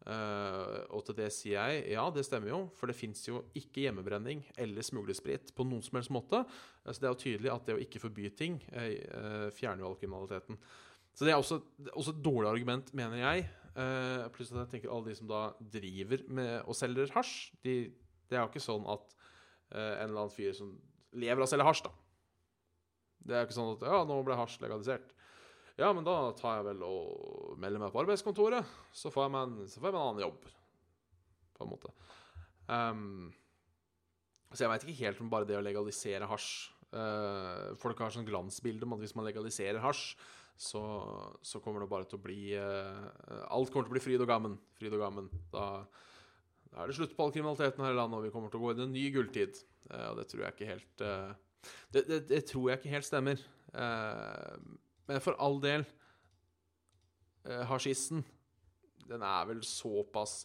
A: Uh, og til det sier jeg ja, det stemmer jo, for det fins jo ikke hjemmebrenning eller smuglesprit på noen som helst måte. Så det er jo tydelig at det å ikke forby ting uh, fjerner jo all kriminaliteten. Så det er også, også et dårlig argument, mener jeg. Uh, pluss at jeg tenker alle de som da driver med og selger hasj, de, det er jo ikke sånn at uh, en eller annen fyr som lever av å selge hasj, da Det er jo ikke sånn at ja, nå ble hasj legalisert. Ja, men da tar jeg vel og melder meg på arbeidskontoret, så får jeg meg en, jeg meg en annen jobb. På en måte. Um, så jeg veit ikke helt om bare det å legalisere hasj uh, Folk har sånn glansbilde om at hvis man legaliserer hasj, så, så, kommer det bare til å bli uh, Alt kommer til å bli fryd og gammen. Fryd og gammen. Da, da, er det slutt på all kriminaliteten her i landet, og vi kommer til å gå inn i en ny gulltid. Uh, og det tror jeg ikke helt uh, det, det, det, tror jeg ikke helt stemmer. men for all del uh, Hasjissen, den er vel såpass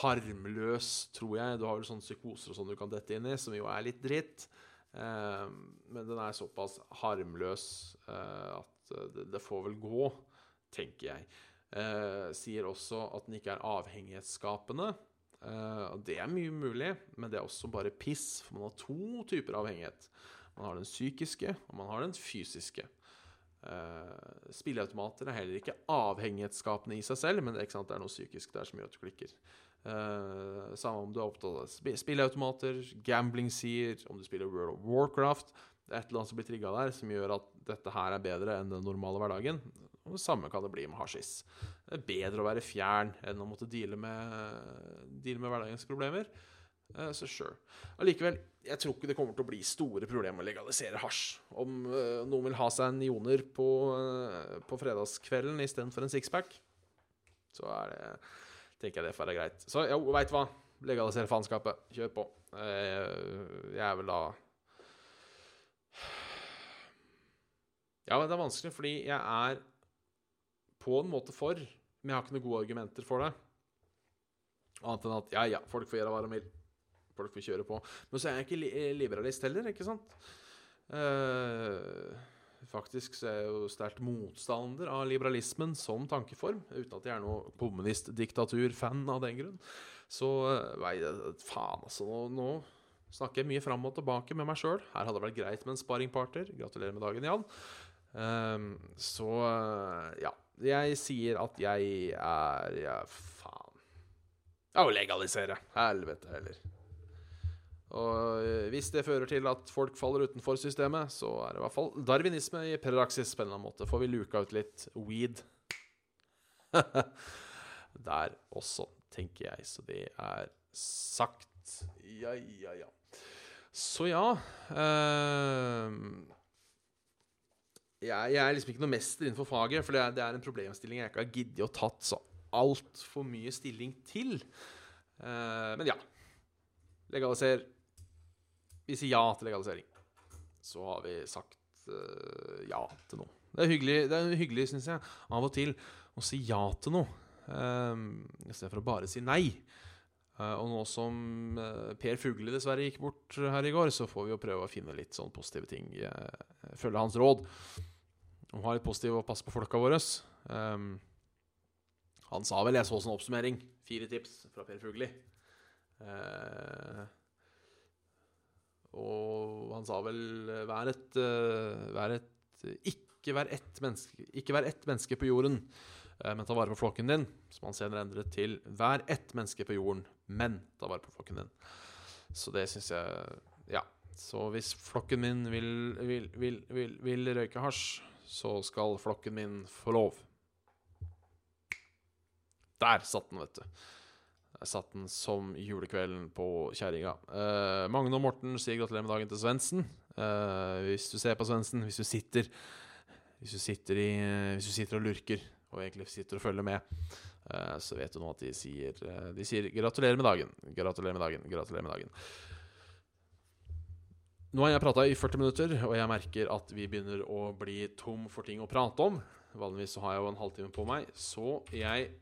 A: harmløs, tror jeg. Du har vel sånne psykoser og sånn du kan dette inn i, som jo er litt dritt. men den er såpass harmløs at Eh, det, det, får vel gå, tenker jeg. Eh, sier også at den ikke er avhengighetsskapende. Eh, og det er mye mulig, men det er også bare piss, for man har to typer avhengighet. Man har den psykiske, og man har den fysiske. Eh, spilleautomater er heller ikke avhengighetsskapende i seg selv, men det, sant, det er noe psykisk der som gjør at du klikker. Uh, samme om du er opptatt av spilleautomater, gambling sier, om du spiller World of Warcraft. Det er et eller annet som blir trigga der, som gjør at dette her er bedre enn den normale hverdagen. Og det samme kan det bli med hasjis. Det er bedre å være fjern enn å måtte deale med, deale med hverdagens problemer. Uh, så sure. Allikevel, jeg tror ikke det kommer til å bli store problemer å legalisere hasj. Om uh, noen vil ha seg en joner på, uh, på fredagskvelden istedenfor en sixpack, så er det tenker jeg det får være greit. Så jo, veit hva. Legalisere faenskapet. Kjør på. Eh, jeg er vel da Ja, men det er vanskelig, fordi jeg er på en måte for, men jeg har ikke noen gode argumenter for det. Annet enn at ja, ja, folk får gjøre hva de vil. Folk får kjøre på. Men så er jeg ikke li liberalist heller, ikke sant? Uh, faktisk så er jeg jo sterkt motstander av liberalismen som tankeform, uten at jeg er noe kommunistdiktatur-fan av den grunn. Så nei, faen, altså. Nå, nå, snakker mye fram og tilbake med meg sjøl. Her hadde det vært greit med en sparringpartner. Gratulerer med dagen, Jan. Um, så ja. Jeg sier at jeg er Ja, faen. Ja, å legalisere. Helvete heller. Og hvis det fører til at folk faller utenfor systemet, så er det i hvert fall darwinisme i praksis på en eller annen måte. Får vi luka ut litt weed der også, tenker jeg. Så det er sagt. Ja, ja, ja. Så ja uh, jeg, jeg, er liksom ikke noe mester innenfor faget, for det er, det er en problemstilling jeg ikke har giddet å tatt så altfor mye stilling til. Uh, men ja. Legaliser. Vi sier ja til legalisering. Så har vi sagt uh, ja til noe. Det er hyggelig, det hyggelig syns jeg, av og til å si ja til noe, um, i stedet for å bare si nei. Uh, og nå som uh, Per Fugli dessverre gikk bort her i går, så får vi jo prøve å finne litt sånn positive ting. Uh, følge hans råd. Og ha litt positiv og passe på folka våre. Um, han sa vel, jeg så sånn oppsummering, fire tips fra Per Fugli. Uh, og han sa vel eh, Vær et, uh, vær et Ikke vær ett menneske, ikke vær ett menneske på jorden, uh, men ta vare på flokken din. Som han senere endret til Vær ett menneske på jorden, men ta vare på flokken din. Så det syns jeg Ja. Så hvis flokken min vil, vil, vil, vil, vil røyke hasj, så skal flokken min få lov. Der satt den, vet du. Jeg satt den som julekvelden på kjerringa. Eh, Magne og Morten sier gratulerer med dagen til Svendsen. Eh, hvis du ser på Svendsen, hvis du sitter Hvis du sitter, i, hvis du sitter og lurker og egentlig sitter og følger med, så vet du nå at de sier, de sier 'gratulerer med dagen'. Gratulerer med dagen. Gratulerer med dagen. Nå har jeg prata i 40 minutter, og jeg merker at vi begynner å bli tom for ting å prate om. Vanligvis så har jeg jo en halvtime på meg. Så jeg,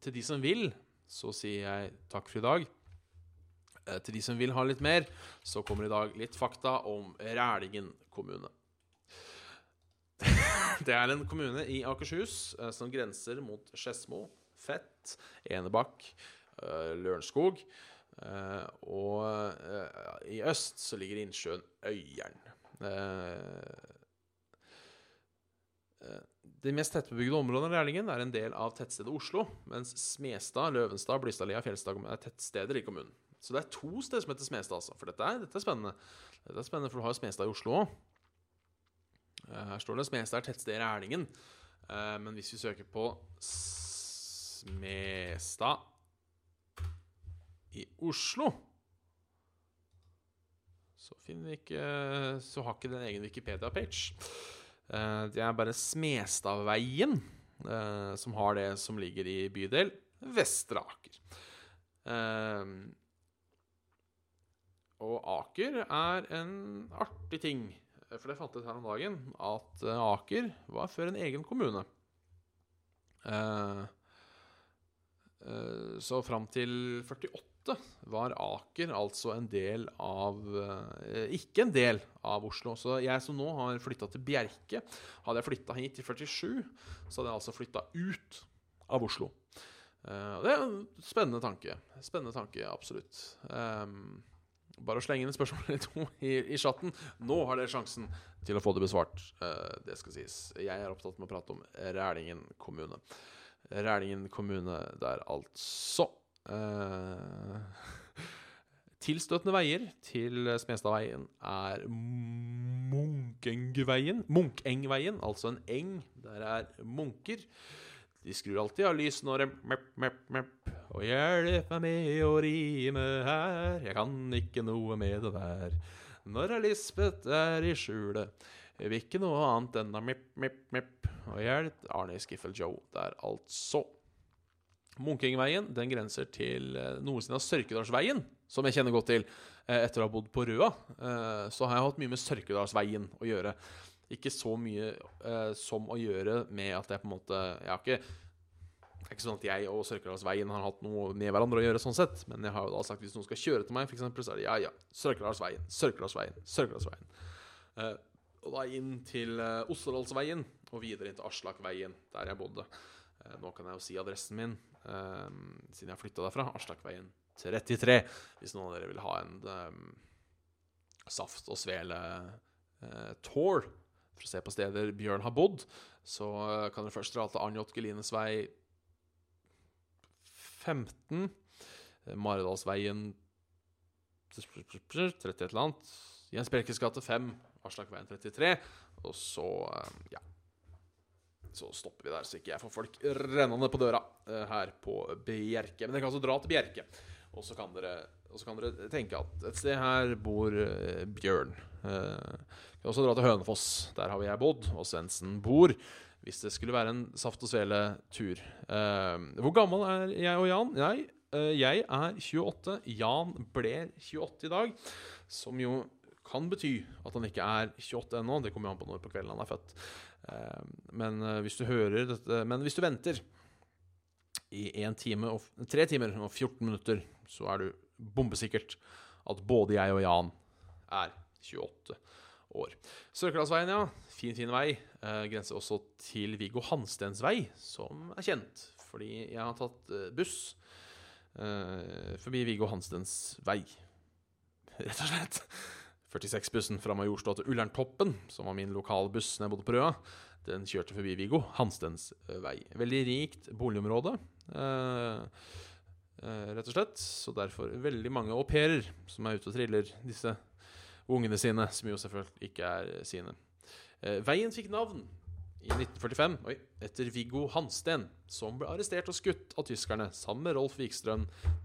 A: til de som vil så sier jeg takk for i dag. Eh, til de som vil ha litt mer, så kommer i dag litt fakta om Rælingen kommune. Det er en kommune i Akershus eh, som grenser mot Skedsmo, Fett, Enebakk, eh, Lørenskog. Og i øst så ligger innsjøen Øyeren. De mest tettbebygde områdene i Lærlingen er en del av tettstedet Oslo, mens Smestad, Løvenstad, Blystadlia og Fjellstad er tettsteder i kommunen. Så det er to steder som heter Smestad, altså. For dette er, dette er spennende. Dette er spennende, For du har jo Smestad i Oslo òg. Eh, her står det Smestad er tettstedet i Rælingen. Eh, men hvis vi søker på Smestad i Oslo så ikke Så har ikke den egen Wikipedia-page. Eh, det er bare Smestadveien som har det som ligger i bydel Vestre Aker. Og Aker er en artig ting. For det fant jeg ut her om dagen at Aker var før en egen kommune. Så fram til 48 var Aker altså en del av eh, Ikke en del av Oslo. Så jeg som nå har flytta til Bjerke Hadde jeg flytta hit i 47, så hadde jeg altså flytta ut av Oslo. Det er en spennende tanke. Spennende tanke, absolutt. Bare å slenge inn et spørsmål eller to i, i chatten. Nå har dere sjansen til å få det besvart. Uh, det skal sies. Jeg er opptatt med å prate om Rælingen kommune. Rælingen kommune der, altså. Uh, tilstøtende veier til Smestadveien er Munkengveien. Munkengveien, altså en eng der er munker. De skrur alltid av lys når de mepp, mepp, mepp. Og hjelp meg med å rime her, jeg kan ikke noe med det der. Når Lisbeth er i skjulet, vil ikke noe annet enn å mepp, mepp, mepp. Og hjelp Arne Skiffel Joe der, altså. Munkingveien den grenser til noensinne nordsiden av Sørkedalsveien, som jeg kjenner godt til eh, etter å ha bodd på Røa. Eh, så har jeg hatt mye med Sørkedalsveien å gjøre. Ikke så mye eh, som å gjøre med at jeg på en måte Jeg har ikke det er ikke sånn at jeg og Sørkedalsveien har hatt noe med hverandre å gjøre, sånn sett. Men jeg har jo da sagt hvis noen skal kjøre til meg, f.eks., så er det ja, ja, Sørkedalsveien, Sørkedalsveien. Eh, og da inn til eh, Osterdalsveien og videre inn til Aslakveien, der jeg bodde. Eh, nå kan jeg jo si adressen min, eh, siden jeg flytta derfra. Aslakveien 33, hvis noen av dere vil ha en eh, saft og svele eh, tour for å se på steder Bjørn har bodd, så eh, kan dere først dra til Arnjot Gelines vei 15. eh, Maridalsveien 30 et eller annet. Jens Bjerkes gate 5. Aslakveien 33. Og så, eh, ja Så stopper vi der, så ikke jeg får folk rennende på døra her på Bjerke. Men dere kan altså dra til Bjerke, og så kan kan dere tenke at et sted her bor eh, Bjørn. Eh, kan også dra til Hønefoss. Der har vi jeg bodd, og Svendsen bor. Hvis det skulle være en saft og svele-tur. Eh, hvor gammel er jeg og Jan? Jeg, eh, jeg er 28. Jan ble 28 i dag. Som jo kan bety at han ikke er 28 ennå. Det kommer jo an på når på kvelden han er født. Eh, men eh, hvis du hører dette Men hvis du venter i 1 time og, 3 timer og 14 minutter, så er du bombesikkert at både jeg og Jan er 28 år. Sørkedalsveien, ja. Fin, fin vei. Eh, grenser også til Viggo Hanstens vei, som er kjent. Fordi jeg har tatt eh, buss eh, forbi Viggo Hanstens vei, rett og slett. 46-bussen fra Majorstua til Ullerntoppen, som var min lokalbuss når jeg bodde på Røa, den kjørte forbi Viggo Hanstens vei. Veldig rikt boligområde, rett og slett. Så derfor veldig mange au pairer som er ute og triller disse ungene sine, som jo selvfølgelig ikke er sine. Eh, veien fikk navn i 1945 oi, etter Viggo Hansten, som ble arrestert og skutt av tyskerne sammen med Rolf Wikstrøm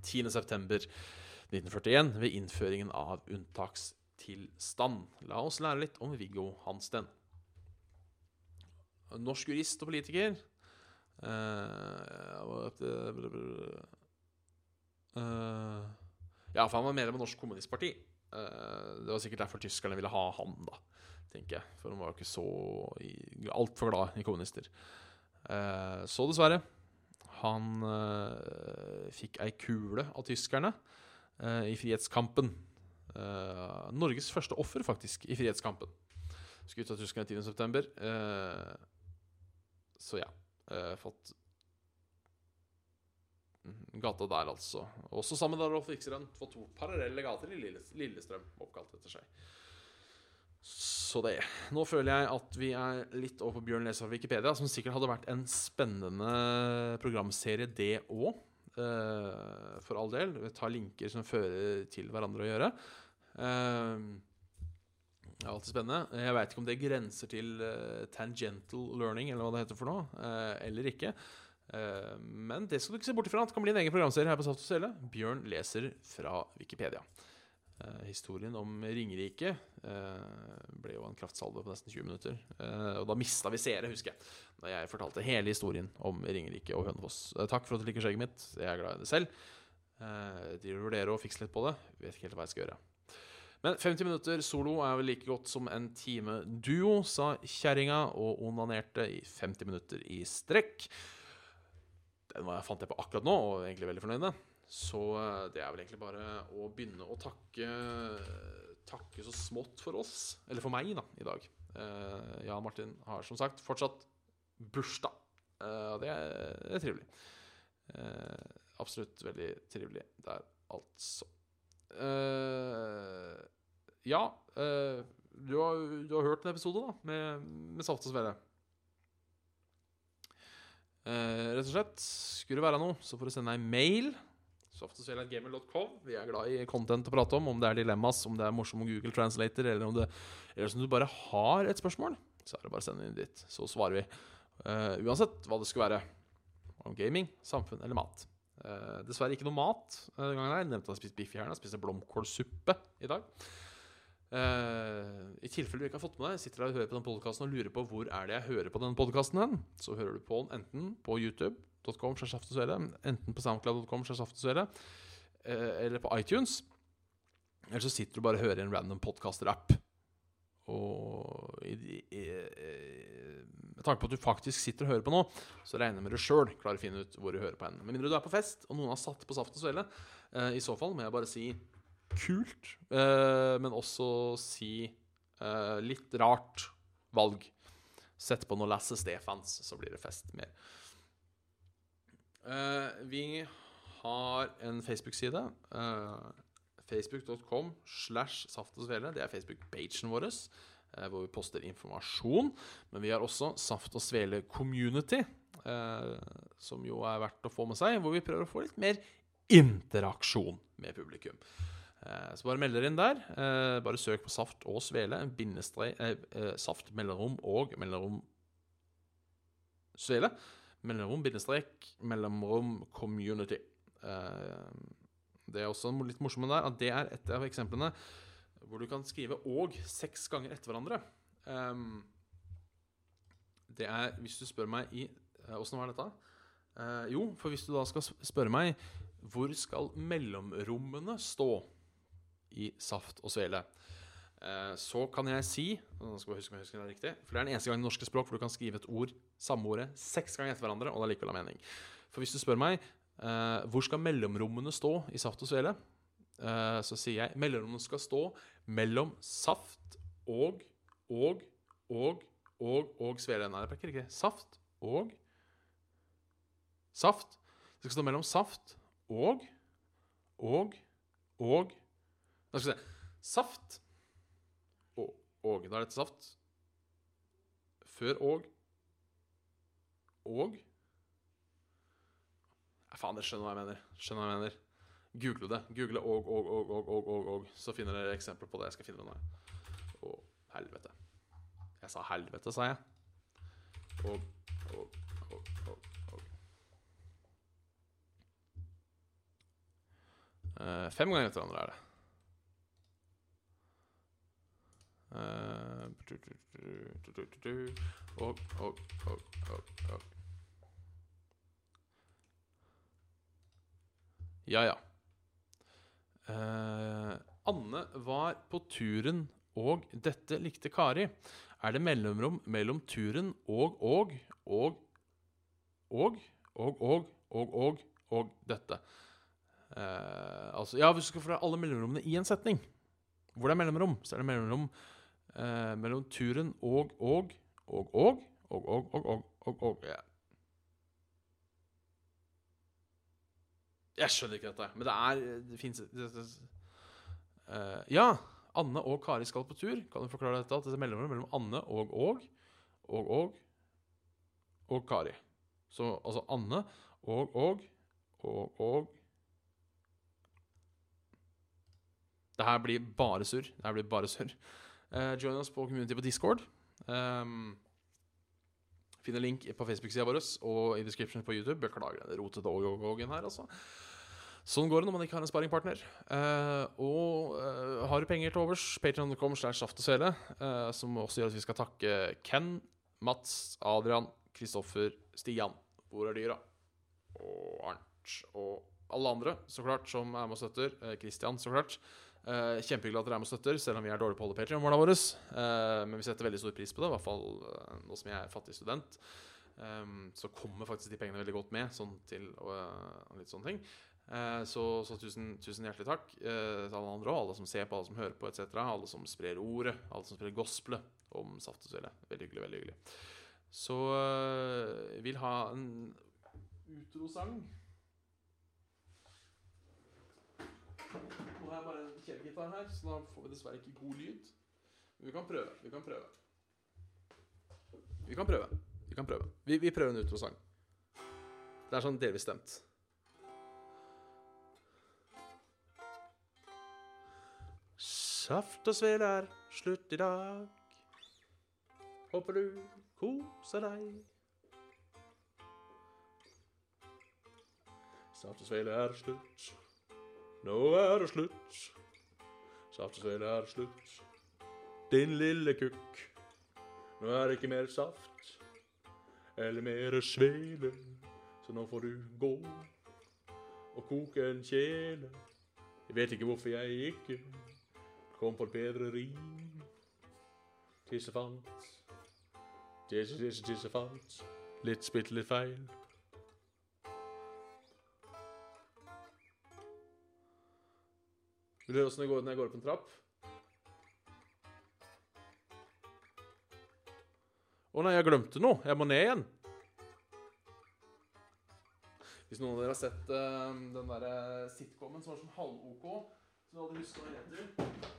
A: 10.9.1941 ved innføringen av unntakstilstand. La oss lære litt om Viggo Hansten. Norsk jurist og politiker. Eh, eh, ja, for han var medlem av Norsk Kommunistparti. Eh, det var sikkert derfor tyskerne ville ha han, da, tenker jeg. For han var jo ikke så altfor glad i kommunister. Så dessverre. Han fikk ei kule av tyskerne i frihetskampen. Norges første offer, faktisk, i frihetskampen. Skutt av tyskerne 10.9. Uh, så ja. Eh, fått gata der, altså. Også sammen med Rolf Wikstrøm fått to parallelle gater i Lillestrøm oppkalt etter seg. Så det. Nå føler jeg at vi er litt over på Bjørn leser Wikipedia, som sikkert hadde vært en spennende programserie, det òg. for all del. Vi tar linker som fører til hverandre å gjøre. Eh, det er alltid spennende. Jeg veit ikke om det grenser til eh, tangential learning, eller hva det heter for noe, eh, eller ikke. Eh, men det skal du ikke se bort ifra. Det kan bli en egen programserie her på Saft og Sele. Bjørn leser fra Wikipedia. Historien om Ringerike ble jo en kraftsalve på nesten 20 minutter. Og da mista vi seere, husker jeg, da jeg fortalte hele historien om Ringerike og Hønefoss. Takk for at du liker skjegget mitt. Jeg er glad i det selv. De vurderer å fikse litt på det. Vet ikke helt hva jeg skal gjøre. Men 50 minutter solo er vel like godt som en time duo, sa kjerringa, og onanerte i 50 minutter i strekk. Den var- fant jeg på akkurat nå, og egentlig veldig fornøyd med. Så eh, det er vel egentlig bare å begynne å takke Takke så smått for oss, eller for meg, da, i dag. Uh, Jan Martin har som sagt fortsatt bursdag. Eh, og det er, det er trivelig. Uh, absolutt veldig trivelig der, altså. Eh, ja uh, du, har, du har hørt en episode da med, med Saft og Svele. Uh, rett og slett. Skulle det være noe, så får du sende ei mail. Softogsvele.gamer.com. Vi er glad i content å prate om. Om det er dilemmas, om det er morsom Google Translator, eller om det eller om du bare har et spørsmål, så er det bare å sende inn dit. Så svarer vi. Uansett hva det skulle være. Om gaming, samfunn eller mat. Eh, dessverre ikke noe mat eh, denne gangen. her. Nevnte at jeg spiste biff i helga. Spiste blomkålsuppe i dag. Uh, I tilfelle du ikke har fått med deg, sitter der og hører på den podkasten og lurer på hvor er det jeg hører på denne podkasten så hører du på den enten på youtube.com, enten på soundcloud.com, uh, eller på iTunes. Eller så sitter du bare og hører en random podkaster-app. Og i, i, i, med tanke på at du faktisk sitter og hører på nå, så regner jeg med du sjøl klarer å finne ut hvor du hører på henne. Med mindre du er på fest, og noen har satt på Saft og Svele. Eh, I så fall må jeg bare si kult, eh, men også si eh, litt rart valg. Sett på noe Lasse Stefans, så blir det fest mer. Eh, vi har en Facebook-side. Eh, Facebook.com slash Saft og Svele. Det er Facebook-pagen vår, eh, hvor vi poster informasjon. Men vi har også Saft og Svele Community, eh, som jo er verdt å få med seg. Hvor vi prøver å få litt mer interaksjon med publikum. Eh, så bare meld dere inn der. Bare søk på Saft og Svele. Bindestrek Saft, mellomrom og mellomrom Svele. Mellomrom, bindestrek, mellomrom community. Eh, det er også litt morsomt der, at det er et av eksemplene hvor du kan skrive 'og' seks ganger etter hverandre. Um, det er Hvis du spør meg i Åssen uh, var dette? Uh, jo, for hvis du da skal spørre meg hvor skal mellomrommene stå i saft og svele, uh, så kan jeg si Nå skal jeg huske jeg husker det riktig For det er den eneste gang i norske språk hvor du kan skrive et ord, samme ordet, seks ganger etter hverandre, og det er likevel har mening. For hvis du spør meg Uh, hvor skal mellomrommene stå i saft og svele? Uh, så sier jeg mellomrommene skal stå mellom saft og og og og og svele. Nei, det er ikke Saft og Saft. Det skal stå mellom saft og og og Da skal vi se Saft og, og. Da er dette saft. Før og og Faen, dere skjønner hva jeg mener. Skjønner hva jeg mener. Google det. Google og, og, og, og, og, og, og, så finner dere eksempler på det. Jeg skal finne det nå. Å, helvete. Jeg sa helvete, sa jeg. Og, og, og, og, og. Uh, fem ganger etter hverandre er det. Uh, og, og, og, og, og. Ja, ja. Eh, Anne var på turen, og dette likte Kari. Er det mellomrom mellom turen og og og og og og og og, og dette? Eh, altså, ja, Hvis du skal få alle mellomrommene i en setning, hvor det er mellomrom, så er det mellomrom eh, mellom turen og og og og og og og og, og, og ja. Jeg skjønner ikke dette. Men det er Det fins uh, Ja. Anne og Kari skal på tur. Kan du forklare dette? At det er mellomrom mellom Anne og og og og og Kari. Så altså Anne og og og og Det her blir bare surr. Det her blir bare surr. Uh, join oss på community på Discord. Um, finner link på Facebook-sida vår og i description på YouTube. Beklager den rotete og-og-og-en her, altså. Sånn går det når man ikke har en sparingpartner. Uh, og uh, har du penger til overs, patreon.com slash saft og svele, uh, som også gjør at vi skal takke Ken, Mats, Adrian, Kristoffer, Stian, Hvor er dyra? Og Arnt. Og alle andre, så klart, som er med og støtter. Kristian, så klart. Kjempehyggelig at dere er med og støtter, selv om vi er dårlige på å holde Patrion-måla våre. Men vi setter veldig stor pris på det, i hvert fall nå som jeg er fattig student. Um, så kommer faktisk de pengene veldig godt med sånn til litt sånne ting. Eh, så, så tusen, tusen, hjertelig takk eh, til alle andre og alle som ser på, alle som hører på etc. Alle som sprer ordet, alle som sprer gospelet om Saft og Svele. Veldig hyggelig. veldig hyggelig Så uh, vil ha en utrosang. Nå har jeg bare en kjelegitar her, så da får vi dessverre ikke god lyd. Men vi kan prøve. Vi kan prøve. Vi kan prøve. Vi kan prøve. Vi, vi prøver en utrosang. Det er sånn delvis stemt. Saft og svele er slutt i dag. Håper du koser deg. Saft og svele er slutt. Nå er det slutt. Saft og svele er slutt. din lille kukk. Nå er det ikke mer saft eller mer svele, så nå får du gå og koke en kjele. Jeg vet ikke hvorfor jeg ikke kom på et bedre rim. Tissefant, tisse, tisse, tissefant. Litt spitt, litt feil. Vil du høre åssen det går når jeg går opp en trapp? Å nei, jeg glemte noe. Jeg må ned igjen. Hvis noen av dere har sett uh, den der eh, sitcomen som var sånn halv-OK, som alle husker hva heter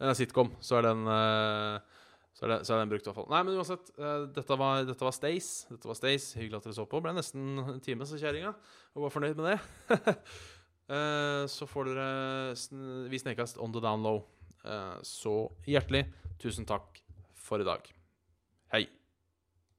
A: En sitcom, så er den eh, så er, det, så er den brukt i hvert fall. Nei, men uansett. eh, dette var, dette var Stace. Dette var Stace. Hyggelig at dere så på. Ble nesten en time, så kjerringa. Var fornøyd med det. Eh, så får dere Vi Snekast on the down low. Eh, så hjertelig tusen takk for i dag.